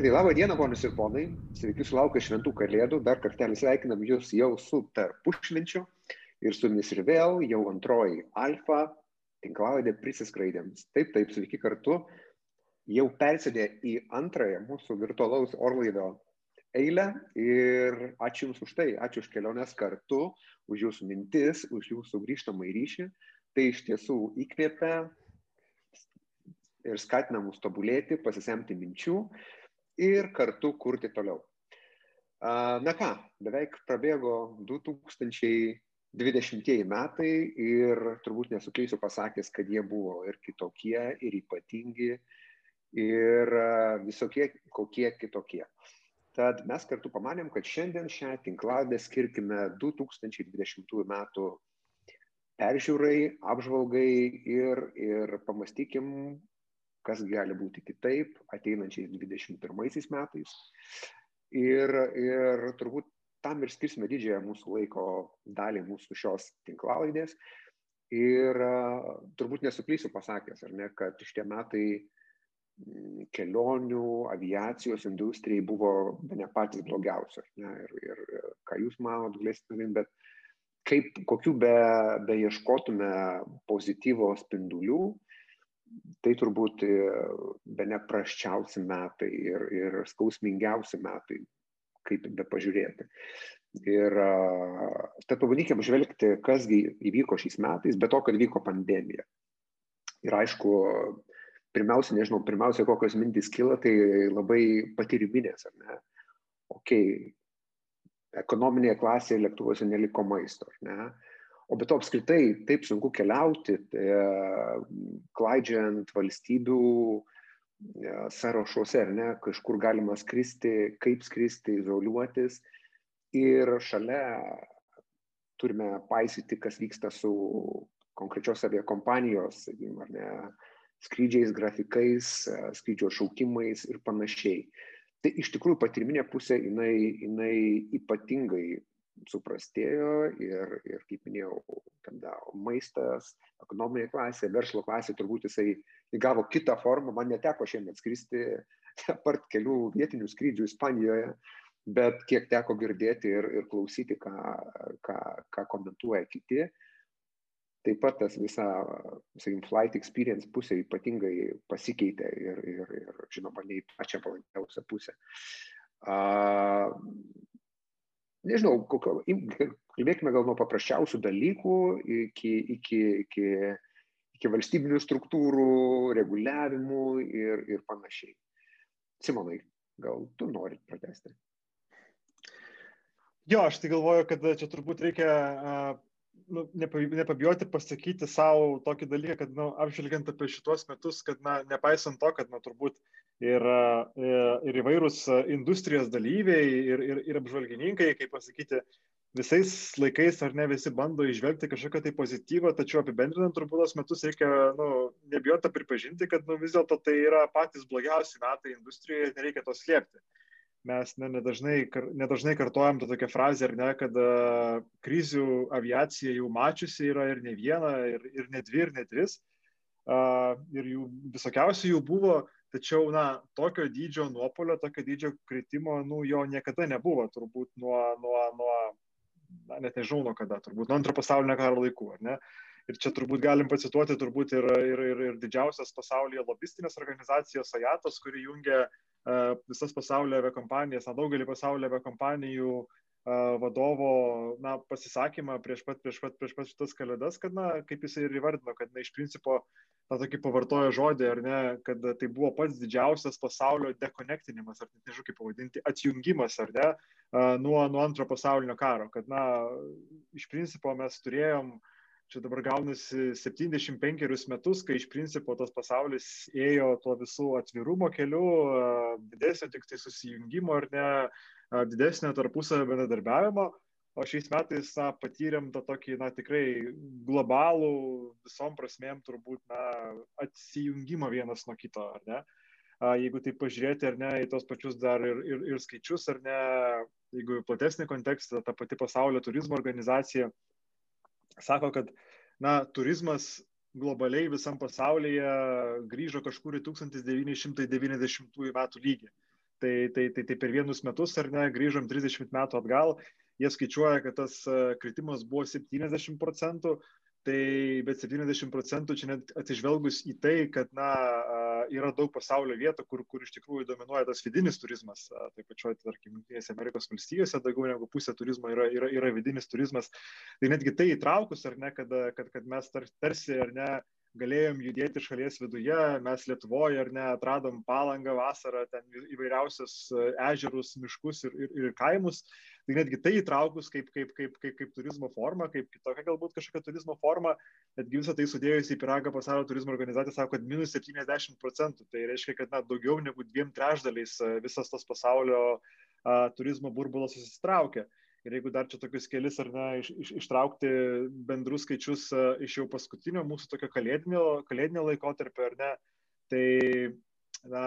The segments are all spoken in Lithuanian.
Tai labą dieną, ponius ir ponai. Sveiki sulaukę šventų kalėdų. Dar kartelį sveikinam jūs jau su tarpušvenčiu. Ir su jumis ir vėl jau antroji alfa tinklavaidė prisiskraidėms. Taip, taip, sveiki kartu. Jau persėdė į antrąją mūsų virtualaus orlaivio eilę ir ačiū Jums už tai, ačiū už keliones kartu, už Jūsų mintis, už Jūsų grįžtamą ryšį. Tai iš tiesų įkvėpia ir skatina mus tobulėti, pasisemti minčių ir kartu kurti toliau. Na ką, beveik prabėgo 2020 metai ir turbūt nesuklysiu pasakęs, kad jie buvo ir kitokie, ir ypatingi, ir visokie kokie kitokie. Tad mes kartu pamanėm, kad šiandien šią tinkladę skirkime 2020 metų peržiūrai, apžvalgai ir, ir pamastykim, kas gali būti kitaip ateinančiais 21 metais. Ir, ir turbūt tam ir skirsime didžiąją mūsų laiko dalį mūsų šios tinklalaidės. Ir turbūt nesuklysiu pasakęs, ar ne, kad šitie metai kelionių, aviacijos industrijai buvo ne patys blogiausi. Ne, ir, ir ką jūs manot, galėsite, bet kaip, kokių be, be ieškotume pozityvo spindulių, tai turbūt e, be ne praščiausi metai ir, ir skausmingiausi metai, kaip be pažiūrėti. Ir tad pabandykim žvelgti, kasgi įvyko šiais metais, be to, kad vyko pandemija. Ir aišku, pirmiausia, nežinau, pirmiausia, kokios mintys kyla, tai labai patyriminės, ar ne? Ok, ekonominėje klasėje lėktuvuose neliko maisto, ar ne? O be to apskritai taip sunku keliauti, tai, klaidžiant valstybių sąrašuose, ar ne, kažkur galima skristi, kaip skristi, izoliuotis. Ir šalia turime paisyti, kas vyksta su konkrečios aviakompanijos, sakykime, ar ne, skrydžiais, grafikais, skrydžio šaukimais ir panašiai. Tai iš tikrųjų patirminė pusė, jinai, jinai ypatingai suprastėjo ir, ir kaip minėjau, tada maistas, ekonominė klasė, verslo klasė, turbūt jisai įgavo kitą formą, man neteko šiandien skristi, apart kelių vietinių skrydžių Ispanijoje, bet kiek teko girdėti ir, ir klausyti, ką, ką, ką komentuoja kiti, taip pat tas visa, sakykim, flight experience pusė ypatingai pasikeitė ir, ir, ir žinoma, ne į pačią palankiausią pusę. Uh, nežinau, kokio, kalbėkime gal nuo paprasčiausių dalykų iki, iki, iki, iki valstybinių struktūrų, reguliavimų ir, ir panašiai. Simonai, gal tu nori pratesti? Jo, aš tai galvoju, kad čia turbūt reikia nu, nepabijoti pasakyti savo tokį dalyką, kad, nu, apžvelgiant apie šituos metus, kad, na, nepaisant to, kad, na, turbūt ir, ir įvairūs industrijos dalyviai, ir, ir, ir apžvalgininkai, kaip pasakyti, visais laikais ar ne visi bando išvelgti kažkokią tai pozityvą, tačiau apibendrinant turbūt metus reikia, nu, nebijoti pripažinti, kad, nu, vis dėlto tai yra patys blogiausi metai industrijoje ir nereikia to slėpti mes ne, nedažnai, nedažnai kartojam tą tokią frazę, ar ne, kad uh, krizių aviacija jau mačiusi yra ir ne viena, ir, ir ne dvi, ir ne tris. Uh, ir jų visokiausių jų buvo, tačiau, na, tokio dydžio nuopolio, tokio dydžio kritimo, nu, jo niekada nebuvo, turbūt nuo, nuo, nuo na, net nežinau nuo kada, turbūt nuo antro pasaulinio karo laikų, ar ne? Ir čia turbūt galim pacituoti turbūt ir, ir, ir, ir didžiausias pasaulyje lobistinės organizacijos Ajatos, kuri jungia uh, visas pasaulio aviakompanijas, na, daugelį pasaulio aviakompanijų vadovo na, pasisakymą prieš pat, prieš pat, prieš pat šitas kalėdas, kad, na, kaip jisai ir įvardino, kad, na, iš principo, tą tokį pavartojo žodį, ar ne, kad tai buvo pats didžiausias pasaulio dekonektinimas, ar nežinau kaip pavadinti, atjungimas, ar ne, nuo, nuo antro pasaulinio karo, kad, na, iš principo mes turėjom uh, čia dabar gaunasi 75 metus, kai iš principo tas pasaulis ėjo tuo visų atvirumo keliu, didesnio tik tai susijungimo ar ne, didesnio tarpusavio bendradarbiavimo, o šiais metais na, patyrėm tą tokį, na, tikrai globalų, visom prasmėm turbūt, na, atsijungimą vienas nuo kito, ar ne? Jeigu tai pažiūrėti, ar ne, į tos pačius dar ir, ir, ir skaičius, ar ne, jeigu platesnį kontekstą, ta pati pasaulio turizmo organizacija sako, kad na, turizmas globaliai visam pasaulyje grįžo kažkur į 1990 metų lygį. Tai, tai, tai, tai per vienus metus ar ne, grįžom 30 metų atgal, jie skaičiuoja, kad tas kritimas buvo 70 procentų, tai bet 70 procentų čia net atsižvelgus į tai, kad na, yra daug pasaulio vietų, kur, kur iš tikrųjų dominuoja tas vidinis turizmas, taip pačioj, tarkim, Junktinėse Amerikos valstijose daugiau negu pusė turizmo yra, yra, yra vidinis turizmas. Tai netgi tai įtraukus, ar ne, kad, kad, kad mes tarsi, ar ne, galėjom judėti šalies viduje, mes Lietuvoje ar ne atradom palangą vasarą, ten įvairiausius ežerus, miškus ir, ir, ir kaimus, tai netgi tai įtraukus kaip, kaip, kaip, kaip, kaip turizmo forma, kaip kitokia galbūt kažkokia turizmo forma, netgi visą tai sudėjus į piragą pasaulio turizmo organizacija sako, kad minus 70 procentų. Tai reiškia, kad na, daugiau negu dviem trešdaliais visas tas pasaulio a, turizmo burbulas susitraukia. Ir jeigu dar čia tokius kelis ar ne, iš, iš, ištraukti bendrus skaičius a, iš jau paskutinio mūsų tokio kalėdinio, kalėdinio laikotarpio, ar ne, tai na,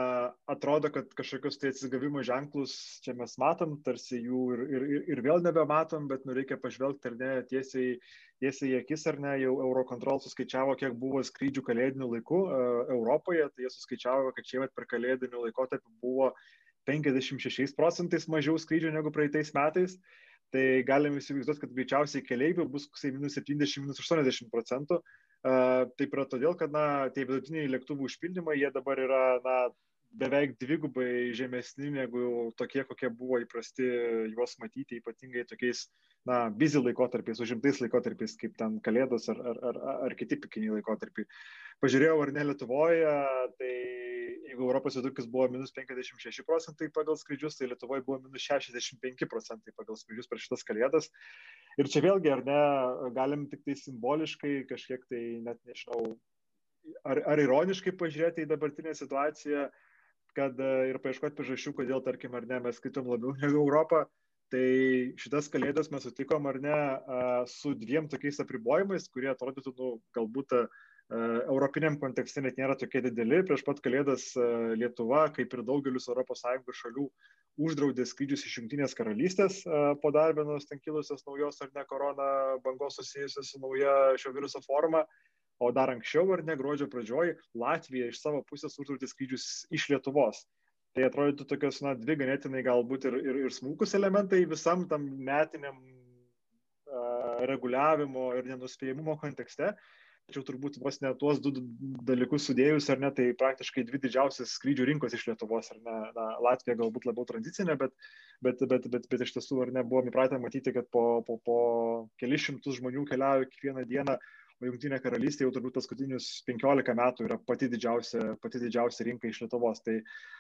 atrodo, kad kažkokius tai atsigavimo ženklus čia mes matom, tarsi jų ir, ir, ir vėl nebematom, bet nu, reikia pažvelgti ar ne tiesiai, tiesiai į akis ar ne, jau Eurocontrol suskaičiavo, kiek buvo skrydžių kalėdinių laikų uh, Europoje, tai jie suskaičiavo, kad šiemet per kalėdinių laikotarpį buvo 56 procentais mažiau skrydžių negu praeitais metais. Tai galim įsivaizduoti, kad greičiausiai keliaivių bus minus 70, minus 80 procentų. Uh, Taip yra todėl, kad na, tie vidutiniai lėktuvų užpildymai, jie dabar yra na, beveik dvigubai žemesni negu tokie, kokie buvo įprasti juos matyti, ypatingai tokiais na, bizi laikotarpiais, užimtais laikotarpiais, kaip ten Kalėdos ar, ar, ar, ar kiti pikiniai laikotarpiai. Pažiūrėjau, ar ne Lietuvoje, tai jeigu Europos vidurkis buvo minus 56 procentai pagal skrydžius, tai Lietuvoje buvo minus 65 procentai pagal skrydžius per šitas Kalėdas. Ir čia vėlgi, ar ne, galim tik tai simboliškai kažkiek tai, net nežinau, ar, ar ironiškai pažiūrėti į dabartinę situaciją, kad ir paieškoti priežasčių, kodėl, tarkim, ar ne, mes skaitom labiau negu Europą. Tai šitas kalėdas mes sutikom ar ne su dviem tokiais apribojimais, kurie atrodytų, nu, galbūt europiniam kontekste net nėra tokie dideli. Prieš pat kalėdas Lietuva, kaip ir daugelis ES šalių, uždraudė skrydžius iš Junktinės karalystės po dar vienos ten kilusios naujos ar ne korona bangos susijusios su nauja šio viruso forma. O dar anksčiau, ar ne gruodžio pradžioj, Latvija iš savo pusės uždraudė skrydžius iš Lietuvos. Tai atrodytų tokios, na, dvi ganėtinai galbūt ir, ir, ir smūkus elementai visam tam metiniam uh, reguliavimo ir nenuspėjimumo kontekste. Tačiau turbūt vos ne tuos du dalykus sudėjus, ar ne, tai praktiškai dvi didžiausias skrydžių rinkos iš Lietuvos, ar ne, na, Latvija galbūt labiau tranzicinė, bet, bet, bet, bet, bet iš tiesų, ar ne, buvome įpratę matyti, kad po, po, po kelius šimtus žmonių keliauja kiekvieną dieną o Junktinė karalystė jau turbūt paskutinius 15 metų yra pati didžiausia, pati didžiausia rinka iš Lietuvos. Tai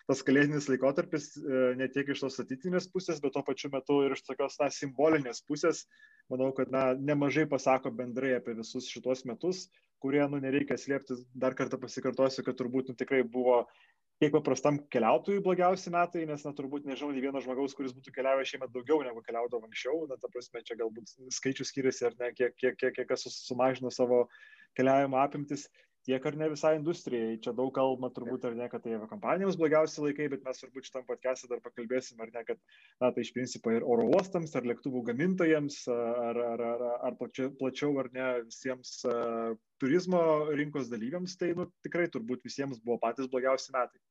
tas kalėdinis laikotarpis e, ne tiek iš tos statytinės pusės, bet tuo pačiu metu ir iš tokios na, simbolinės pusės, manau, kad na, nemažai pasako bendrai apie visus šitos metus, kurie, nu, nereikia slėptis, dar kartą pasikartosiu, kad turbūt nu, tikrai buvo tiek paprastam keliautojui blogiausi metai, nes, na, turbūt nežinau, nei vieno žmogaus, kuris būtų keliavęs šiemet daugiau negu keliaudavo anksčiau, na, ta prasme, čia galbūt skaičius skiriasi ar ne, kiek, kiek, kiek, kiek kas sumažino savo keliavimo apimtis, tiek ar ne visai industrijai. Čia daug kalbama turbūt ar ne, kad tai kompanijoms blogiausi laikai, bet mes turbūt šitam podcast'e dar pakalbėsim ar ne, kad, na, tai iš principo ir oro uostams, ar lėktuvų gamintojams, ar, ar, ar, ar plačiau, plačiau ar ne visiems uh, turizmo rinkos dalyviams, tai nu, tikrai turbūt visiems buvo patys blogiausi metai.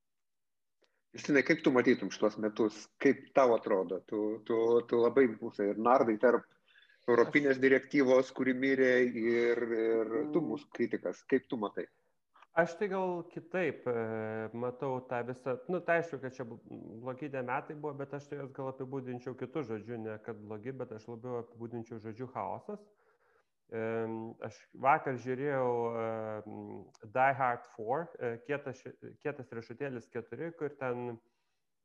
Justinai, kaip tu matytum šitos metus, kaip tau atrodo, tu, tu, tu labai mūsų ir nardai tarp Europinės direktyvos, kuri mirė ir, ir tu mm. mūsų kritikas. Kaip tu matai? Aš tai gal kitaip e, matau tą visą, nu tai aišku, kad čia blogi tie metai buvo, bet aš tai jas gal apibūdinčiau kitų žodžių, ne kad blogi, bet aš labiau apibūdinčiau žodžių chaosas. Aš vakar žiūrėjau Die Hard 4, e, kietas, kietas riešutėlis 4, kur ten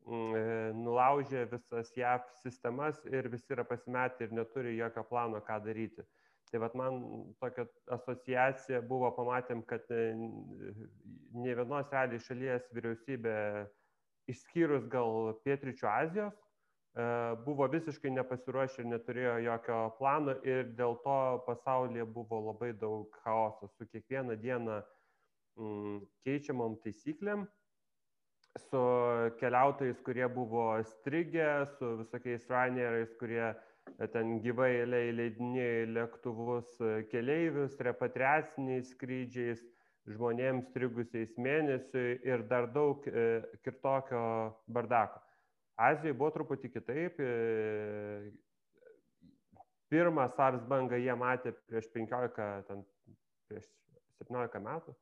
Mm, e, nulaužė visas JAV sistemas ir visi yra pasimetę ir neturi jokio plano, ką daryti. Tai vad man tokia asociacija buvo, pamatėm, kad ne vienos realiai šalies vyriausybė, išskyrus gal Pietričio Azijos, buvo visiškai nepasiruošę ir neturėjo jokio plano ir dėl to pasaulyje buvo labai daug chaoso su kiekvieną dieną mm, keičiamom taisyklėm su keliautojais, kurie buvo strigę, su visokiais runeriais, kurie e, ten gyvai leidinėjo lėktuvus e, keleivius, repatriaciniais skrydžiais, žmonėms strigusiais mėnesiui ir dar daug e, kitokio bardako. Azijoje buvo truputį kitaip. E, pirmą SARS bangą jie matė prieš 15, ten, prieš 17 metų.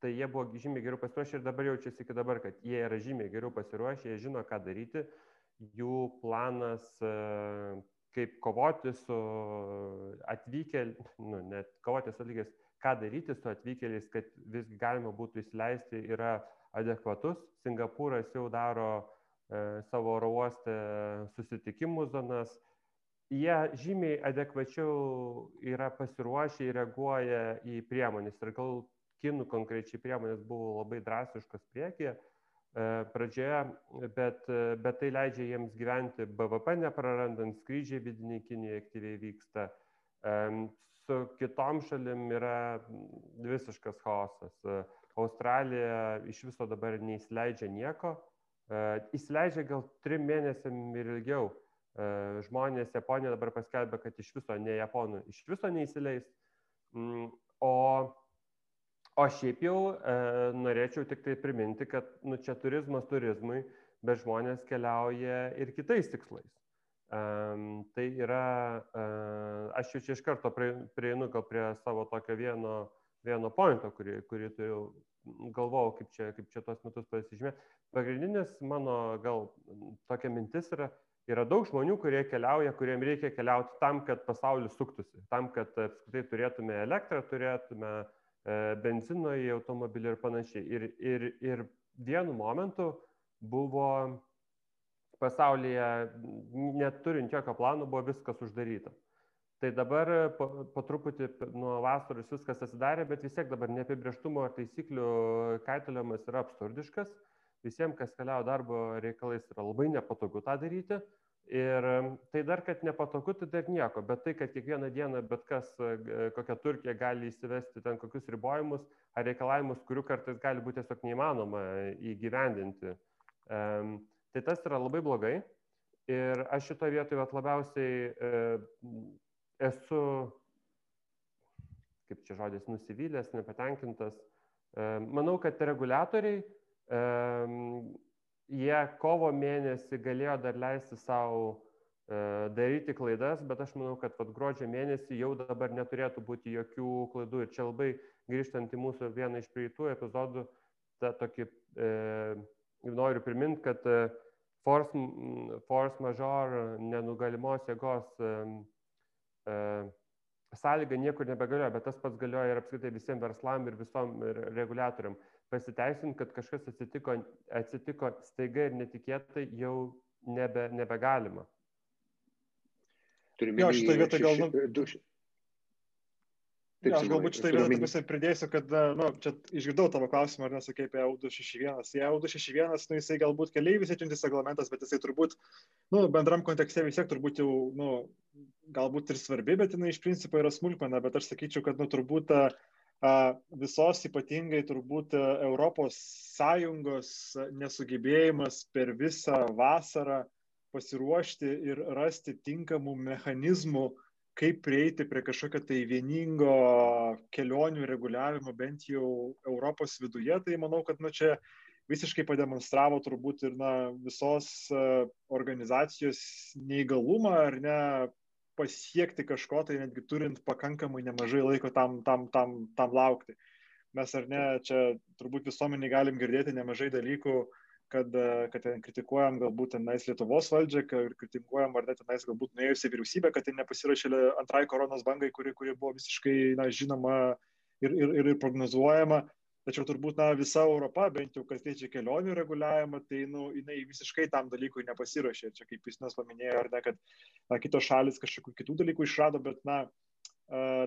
Tai jie buvo žymiai geriau pasiruošę ir dabar jaučiasi iki dabar, kad jie yra žymiai geriau pasiruošę, jie žino, ką daryti. Jų planas, e, kaip kovoti su atvykėliais, nu, net kovoti su atvykėliais, ką daryti su atvykėliais, kad visgi galima būtų įsileisti, yra adekvatus. Singapūras jau daro savo oro uoste susitikimų zonas. Jie žymiai adekvačiau yra pasiruošę ir reaguoja į priemonės. Ir gal kinų konkrečiai priemonės buvo labai drastiškos priekyje e, pradžioje, bet, bet tai leidžia jiems gyventi BVP neprarandant, skrydžiai vidiniai Kinijoje aktyviai vyksta. E, su kitom šalim yra visiškas chaosas. Australija iš viso dabar neįsileidžia nieko, e, įsileidžia gal trim mėnesiam ir ilgiau. E, žmonės Japonija dabar paskelbė, kad iš viso ne Japonų, iš viso neįsileis. Mm, o, o šiaip jau e, norėčiau tik tai priminti, kad nu, čia turizmas turizmui, bet žmonės keliauja ir kitais tikslais. Um, tai yra, uh, aš jau čia iš karto prieinu gal prie savo tokio vieno vieno pointo, kurį, kurį turėjau, galvojau, kaip čia, kaip čia tos metus pasižymėti. Pagrindinis mano gal tokia mintis yra, yra daug žmonių, kurie keliauja, kuriem reikia keliauti tam, kad pasaulis suktųsi, tam, kad apskritai turėtume elektrą, turėtume e, benzino į automobilį ir panašiai. Ir, ir, ir vienu momentu buvo pasaulyje, neturint jokio plano, buvo viskas uždaryta. Tai dabar po, po truputį nuo vasaros viskas atsidarė, bet vis tiek dabar neapibrieštumo ar taisyklių kaitaliamas yra absurdiškas. Visiems, kas keliauja darbo reikalais, yra labai nepatogu tą daryti. Ir tai dar, kad nepatogu, tai dar nieko, bet tai, kad kiekvieną dieną bet kas, kokia Turkija gali įsivesti ten kokius ribojimus ar reikalavimus, kurių kartais gali būti tiesiog neįmanoma įgyvendinti. Tai tas yra labai blogai. Ir aš šitoje vietoje labiausiai esu, kaip čia žodis, nusivylęs, nepatenkintas. E, manau, kad reguliatoriai, e, jie kovo mėnesį galėjo dar leisti savo e, daryti klaidas, bet aš manau, kad vat, gruodžio mėnesį jau dabar neturėtų būti jokių klaidų. Ir čia labai grįžtant į mūsų vieną iš prieitų epizodų, tą tokį e, noriu priminti, kad force, force major nenugalimos jėgos E, sąlyga niekur nebegalioja, bet tas pats galioja ir apskritai visiems verslam ir visom reguliatoriam. Pasiteisint, kad kažkas atsitiko, atsitiko staiga ir netikėtai, jau nebe, nebegalima. Turime jo, šitą vietą gal... Taip, ja, aš galbūt šitą vietą pridėsiu, kad, nu, čia išgirdau tavo klausimą, ar nesakai apie EU261. Į EU261, nu, jisai galbūt keliaivis atsiuntis reglamentas, bet jisai turbūt, nu, bendram kontekste vis tiek turbūt jau, nu, galbūt ir svarbi, bet jinai iš principo yra smulkmena, bet aš sakyčiau, kad, nu, turbūt a, visos ypatingai turbūt Europos Sąjungos nesugebėjimas per visą vasarą pasiruošti ir rasti tinkamų mechanizmų, kaip prieiti prie kažkokio tai vieningo kelionių reguliavimo bent jau Europos viduje, tai manau, kad nu, čia visiškai pademonstravo turbūt ir na, visos e, organizacijos neįgalumą ar ne pasiekti kažko, tai netgi turint pakankamai nemažai laiko tam, tam, tam, tam laukti. Mes ar ne, čia turbūt visuomenį galim girdėti nemažai dalykų, uh, kad, kad ten kritikuojam galbūt tenais Lietuvos valdžią, kad kritikuojam ar net tenais galbūt nuėjusi vyriausybė, kad tai nepasirašė antrai koronos bangai, kuri, kuri buvo visiškai na, žinoma ir, ir, ir prognozuojama. Tačiau turbūt na, visa Europa, bent jau kas liečia kelionių reguliavimą, tai nu, jinai visiškai tam dalykui nepasirašė. Čia kaip jūs nes paminėjo, ar ne, kad na, kitos šalis kažkokių kitų dalykų išrado, bet na,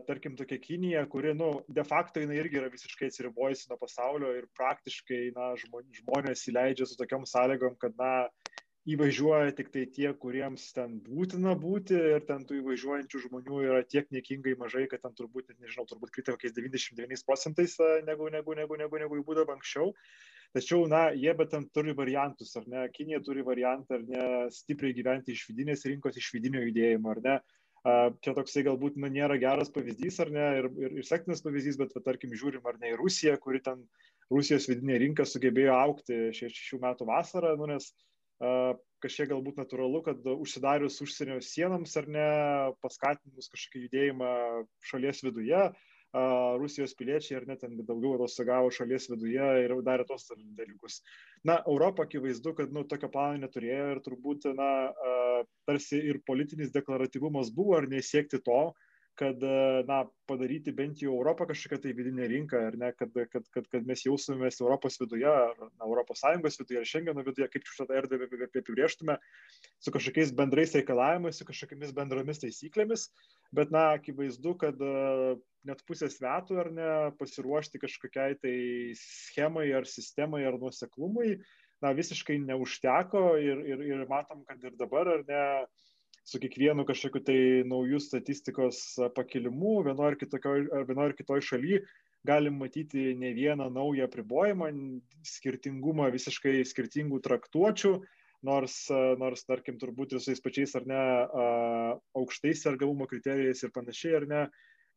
tarkim, tokia Kinija, kuri, nu, de facto jinai irgi yra visiškai atsiribojusi nuo pasaulio ir praktiškai, na, žmonės įleidžia su tokiam sąlygom, kad, na, įvažiuoja tik tai tie, kuriems ten būtina būti ir ten tų įvažiuojančių žmonių yra tiek niekingai mažai, kad ten turbūt, nežinau, turbūt kritai kokiais 99 procentais negu, negu, negu, negu, negu jų būdavo anksčiau. Tačiau, na, jie bet ten turi variantus, ar ne? Kinija turi variantą, ar ne, stipriai gyventi iš vidinės rinkos, iš vidinio judėjimo, ar ne? Čia toksai galbūt nu, nėra geras pavyzdys, ar ne, ir, ir, ir sektinas pavyzdys, bet, va, tarkim, žiūrim, ar ne į Rusiją, kuri ten Rusijos vidinė rinka sugebėjo aukti šešių metų vasarą, nu, nes kažkiek galbūt natūralu, kad užsidarius užsienio sienams ar ne, paskatinus kažkokį judėjimą šalies viduje, Rusijos piliečiai ar net ten daugiau atostogavo šalies viduje ir darė tos dalykus. Na, Europą akivaizdu, kad nu, tokio plano neturėjo ir turbūt, na, tarsi ir politinis deklaratyvumas buvo ar nesiekti to, kad na, padaryti bent jau Europą kažkokią tai vidinę rinką, ar ne, kad, kad, kad, kad mes jaustumės Europos viduje, ar na, Europos Sąjungos viduje, ar Šengeno viduje, kaip šitą erdvę apibrieštume, su kažkokiais bendrais reikalavimais, su kažkokiamis bendromis taisyklėmis, bet, na, akivaizdu, kad net pusės metų ar ne pasiruošti kažkokiai tai schemai ar sistemai ar nuoseklumui, na, visiškai neužteko ir, ir, ir matom, kad ir dabar, ar ne, su kiekvienu kažkokiu tai naujų statistikos pakilimu vienoje ar kitokioje ar vienoje ar kitoje šalyje galim matyti ne vieną naują apribojimą, skirtingumą visiškai skirtingų traktuočių, nors, nors tarkim, turbūt ir su tais pačiais ar ne aukštais sergamumo kriterijais ir panašiai, ar ne,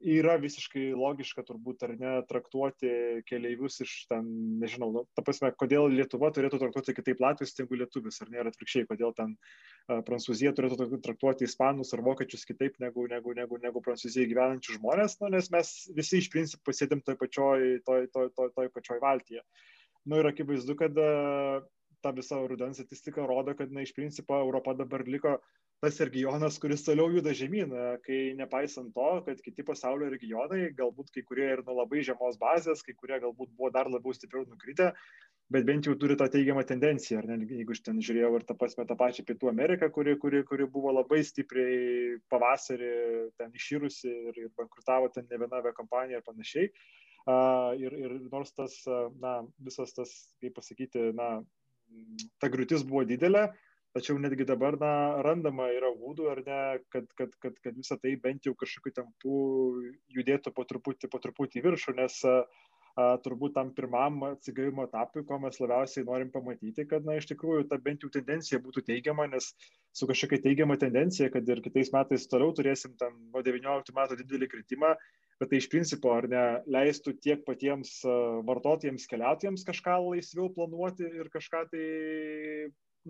yra visiškai logiška turbūt ar ne traktuoti keleivius iš ten, nežinau, nu, ta prasme, kodėl Lietuva turėtų traktuoti kitaip Latvijos negu lietuvis, ar ne, ir atvirkščiai, kodėl ten uh, Prancūzija turėtų traktuoti ispanus ar vokiečius kitaip negu, negu, negu, negu Prancūzija gyvenančių žmonės, nu, nes mes visi iš principo sėdėm toj pačioj, toj, toj, toj, toj pačioj valtyje. Nu ir akivaizdu, kad uh, ta visa rudens statistika rodo, kad, na, iš principo Europa dabar liko tas regionas, kuris toliau juda žemyn, kai nepaisant to, kad kiti pasaulio regionai, galbūt kai kurie ir nuo labai žemos bazės, kai kurie galbūt buvo dar labiau stipriau nukritę, bet bent jau turi tą teigiamą tendenciją, ar ne, jeigu aš ten žiūrėjau ir tą pasme tą pačią Pietų Ameriką, kuri, kuri, kuri buvo labai stipriai pavasarį ten iširusi ir, ir bankrutavo ten ne viena aviakompanija ir panašiai. Uh, ir, ir nors tas, na, visas tas, kaip pasakyti, na, ta griūtis buvo didelė, tačiau netgi dabar na randama yra būdų ar ne kad kad kad kad visa tai bent jau kažkokiu tempu judėtų po truputį po truputį į viršų nes a, turbūt tam pirmam atsigavimo etapui, ko mes labiausiai norim pamatyti, kad, na, iš tikrųjų, ta bent jau tendencija būtų teigiama, nes su kažkokia teigiama tendencija, kad ir kitais metais toliau turėsim tam nuo 19 metų didelį kritimą, bet tai iš principo, ar ne, leistų tiek patiems vartotojams, keliautojams kažką laisviau planuoti ir kažką tai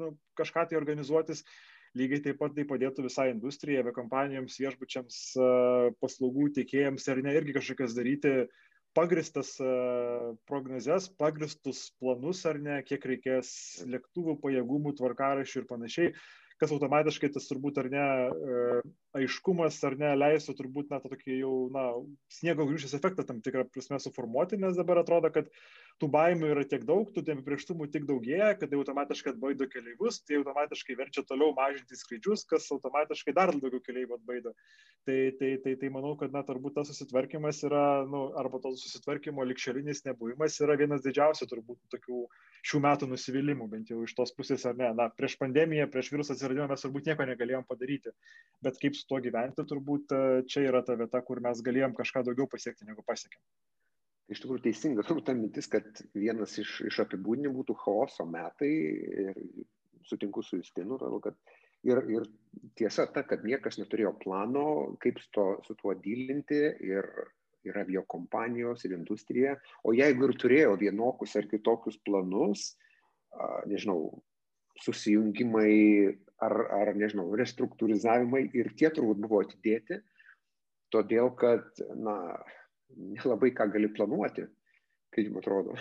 nu, kažką tai organizuotis. Lygiai taip pat tai padėtų visai industrijai, aviakompanijoms, viešbučiams, paslaugų teikėjams ar ne irgi kažkokias daryti pagristas prognozes, pagristus planus ar ne, kiek reikės lėktuvų pajėgumų, tvarkarašių ir panašiai kas automatiškai tas turbūt ar ne aiškumas ar ne leistų turbūt na tą tokį jau na sniego gniūžtės efektą tam tikrą prasme suformuoti nes dabar atrodo kad tų baimių yra tiek daug tų neapibrėžtumų tik daugėja kad tai automatiškai atbaido keleivius tai automatiškai verčia toliau mažinti skrydžius kas automatiškai dar daugiau keleivių atbaido. Tai tai tai tai manau kad na turbūt tas susitvarkymas yra nu arba to susitvarkymo ligšiolinis nebuvimas yra vienas didžiausių turbūt tokių šių metų nusivylimų bent jau iš tos pusės ar ne. Na prieš pandemiją prieš viruso atsiradimą mes turbūt nieko negalėjom padaryti. Bet kaip su tuo gyventi, turbūt e, čia yra ta vieta, kur mes galėjom kažką daugiau pasiekti, negu pasiekėm. Iš tikrųjų teisinga, turbūt ta mintis, kad vienas iš, iš apibūdinimų būtų chaoso metai ir sutinku su Justinu, kad ir, ir tiesa ta, kad niekas neturėjo plano, kaip to, su tuo dylinti ir, ir aviokompanijos, ir industrija, o jeigu ir turėjo vienokius ar kitokius planus, nežinau, susijungimai ar, ar nežinau, restruktūrizavimai ir tie turbūt buvo atidėti, todėl kad, na, nelabai ką gali planuoti, kaip jums atrodo.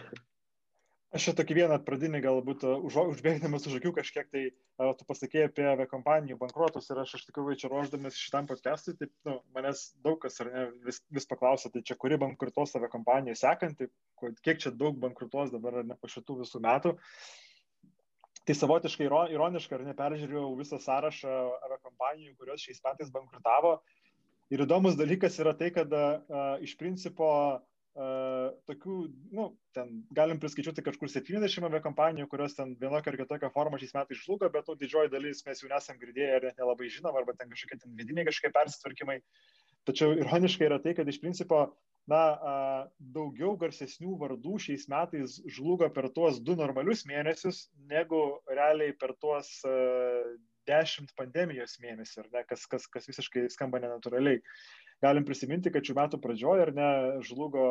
Aš čia tokį vieną pradinį galbūt už, užbėgdamas už akių kažkiek tai, uh, tu pasakėjai apie aviakompanijų bankruotus ir aš iš tikrųjų čia ruoždamas šitam podcastui, tai nu, manęs daug kas ne, vis, vis paklausė, tai čia kuri bankrutos aviakompanija sekanti, kiek čia daug bankrutos dabar ne po šitų visų metų. Uh, tai savotiškai ironiška, ar ne, peržiūrėjau visą sąrašą aviakompanijų, kurios šiais metais bankrutavo. Ir įdomus dalykas yra tai, kad a, iš principo a, tokių, nu, ten galim priskaičiuoti kažkur 70 aviakompanijų, kurios ten vienokia ar kitokia forma šiais metais žlugo, bet to didžioji dalis mes jau nesam girdėję ir net nelabai žinom, arba ten kažkokie ten vidiniai kažkokie persitvarkymai. Tačiau ironiškai yra tai, kad iš principo na, daugiau garsesnių vardų šiais metais žlugo per tuos du normalius mėnesius, negu realiai per tuos dešimt pandemijos mėnesių, ne, kas, kas, kas visiškai skamba nenatūraliai. galim prisiminti, kad šių metų pradžioje ar ne žlugo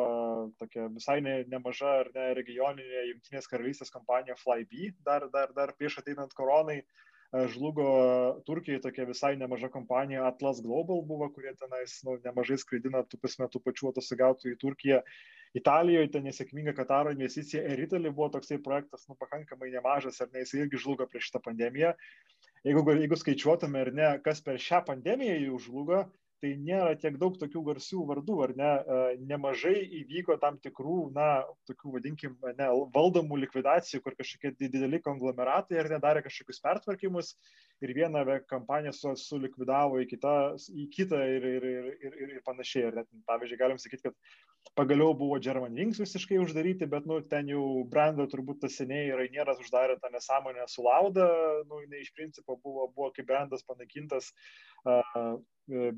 tokia visai ne, nemaža ar ne regioninė Junktinės karalystės kompanija Flybe, dar, dar, dar prieš ateinant koronai žlugo Turkijai tokia visai nemaža kompanija Atlas Global buvo, kurie tenais nu, nemažai skraidina tų prasme tų pačių atostogautų į Turkiją. Italijoje ten nesėkminga Kataro investicija Eritali buvo toksai projektas, nu, pakankamai nemažas, ar ne, jis irgi žlugo prieš šitą pandemiją. Jeigu, jeigu skaičiuotume, ar ne, kas per šią pandemiją jau žlugo, tai nėra tiek daug tokių garsių vardų, ar ne, nemažai įvyko tam tikrų, na, tokių, vadinkim, ne, valdomų likvidacijų, kur kažkokie dideli konglomeratai ar nedarė kažkokius pertvarkymus ir vieną kampaniją su, sulikvidavo į kitą, į kitą ir, ir, ir, ir, ir panašiai. Ir net, pavyzdžiui, galim sakyti, kad pagaliau buvo German Wings visiškai uždaryti, bet, nu, ten jau brandą turbūt tas seniai Rainieras uždarė tą nesąmonę su Lauda, nu, ne iš principo buvo, buvo kaip brandas panaikintas. Uh,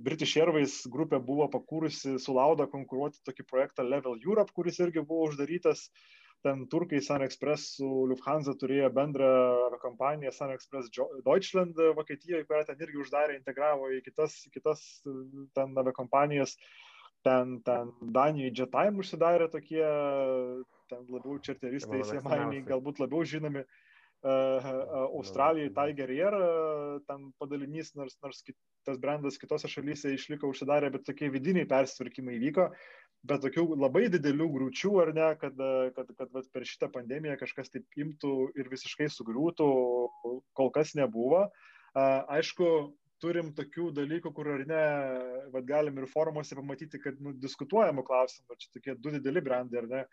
British Airways grupė buvo pakūrusi su Lauda konkuruoti tokį projektą Level Europe, kuris irgi buvo uždarytas. Ten turkai Sun Express su Lufthansa turėjo bendrą kompaniją Sun Express Deutschland Vokietijoje, kurią ten irgi uždarė, integravo į kitas, kitas ten aviakompanijas. Ten, ten Danijoje Jetime užsidarė tokie, ten labiau čarteristai, sėmainiai, galbūt labiau žinomi. Uh, Australijoje Tiger Air, ten padalinys, nors, nors tas brandas kitose šalyse išliko užsidarę, bet tokie vidiniai persitvarkymai vyko, bet tokių labai didelių grūčių, ar ne, kad, kad, kad, kad per šitą pandemiją kažkas taip imtų ir visiškai sugriūtų, kol kas nebuvo. Aišku, turim tokių dalykų, kur ar ne, vad galim ir forumuose pamatyti, kad nu, diskutuojamų klausimų, čia tokie du dideli brandai, ar ne,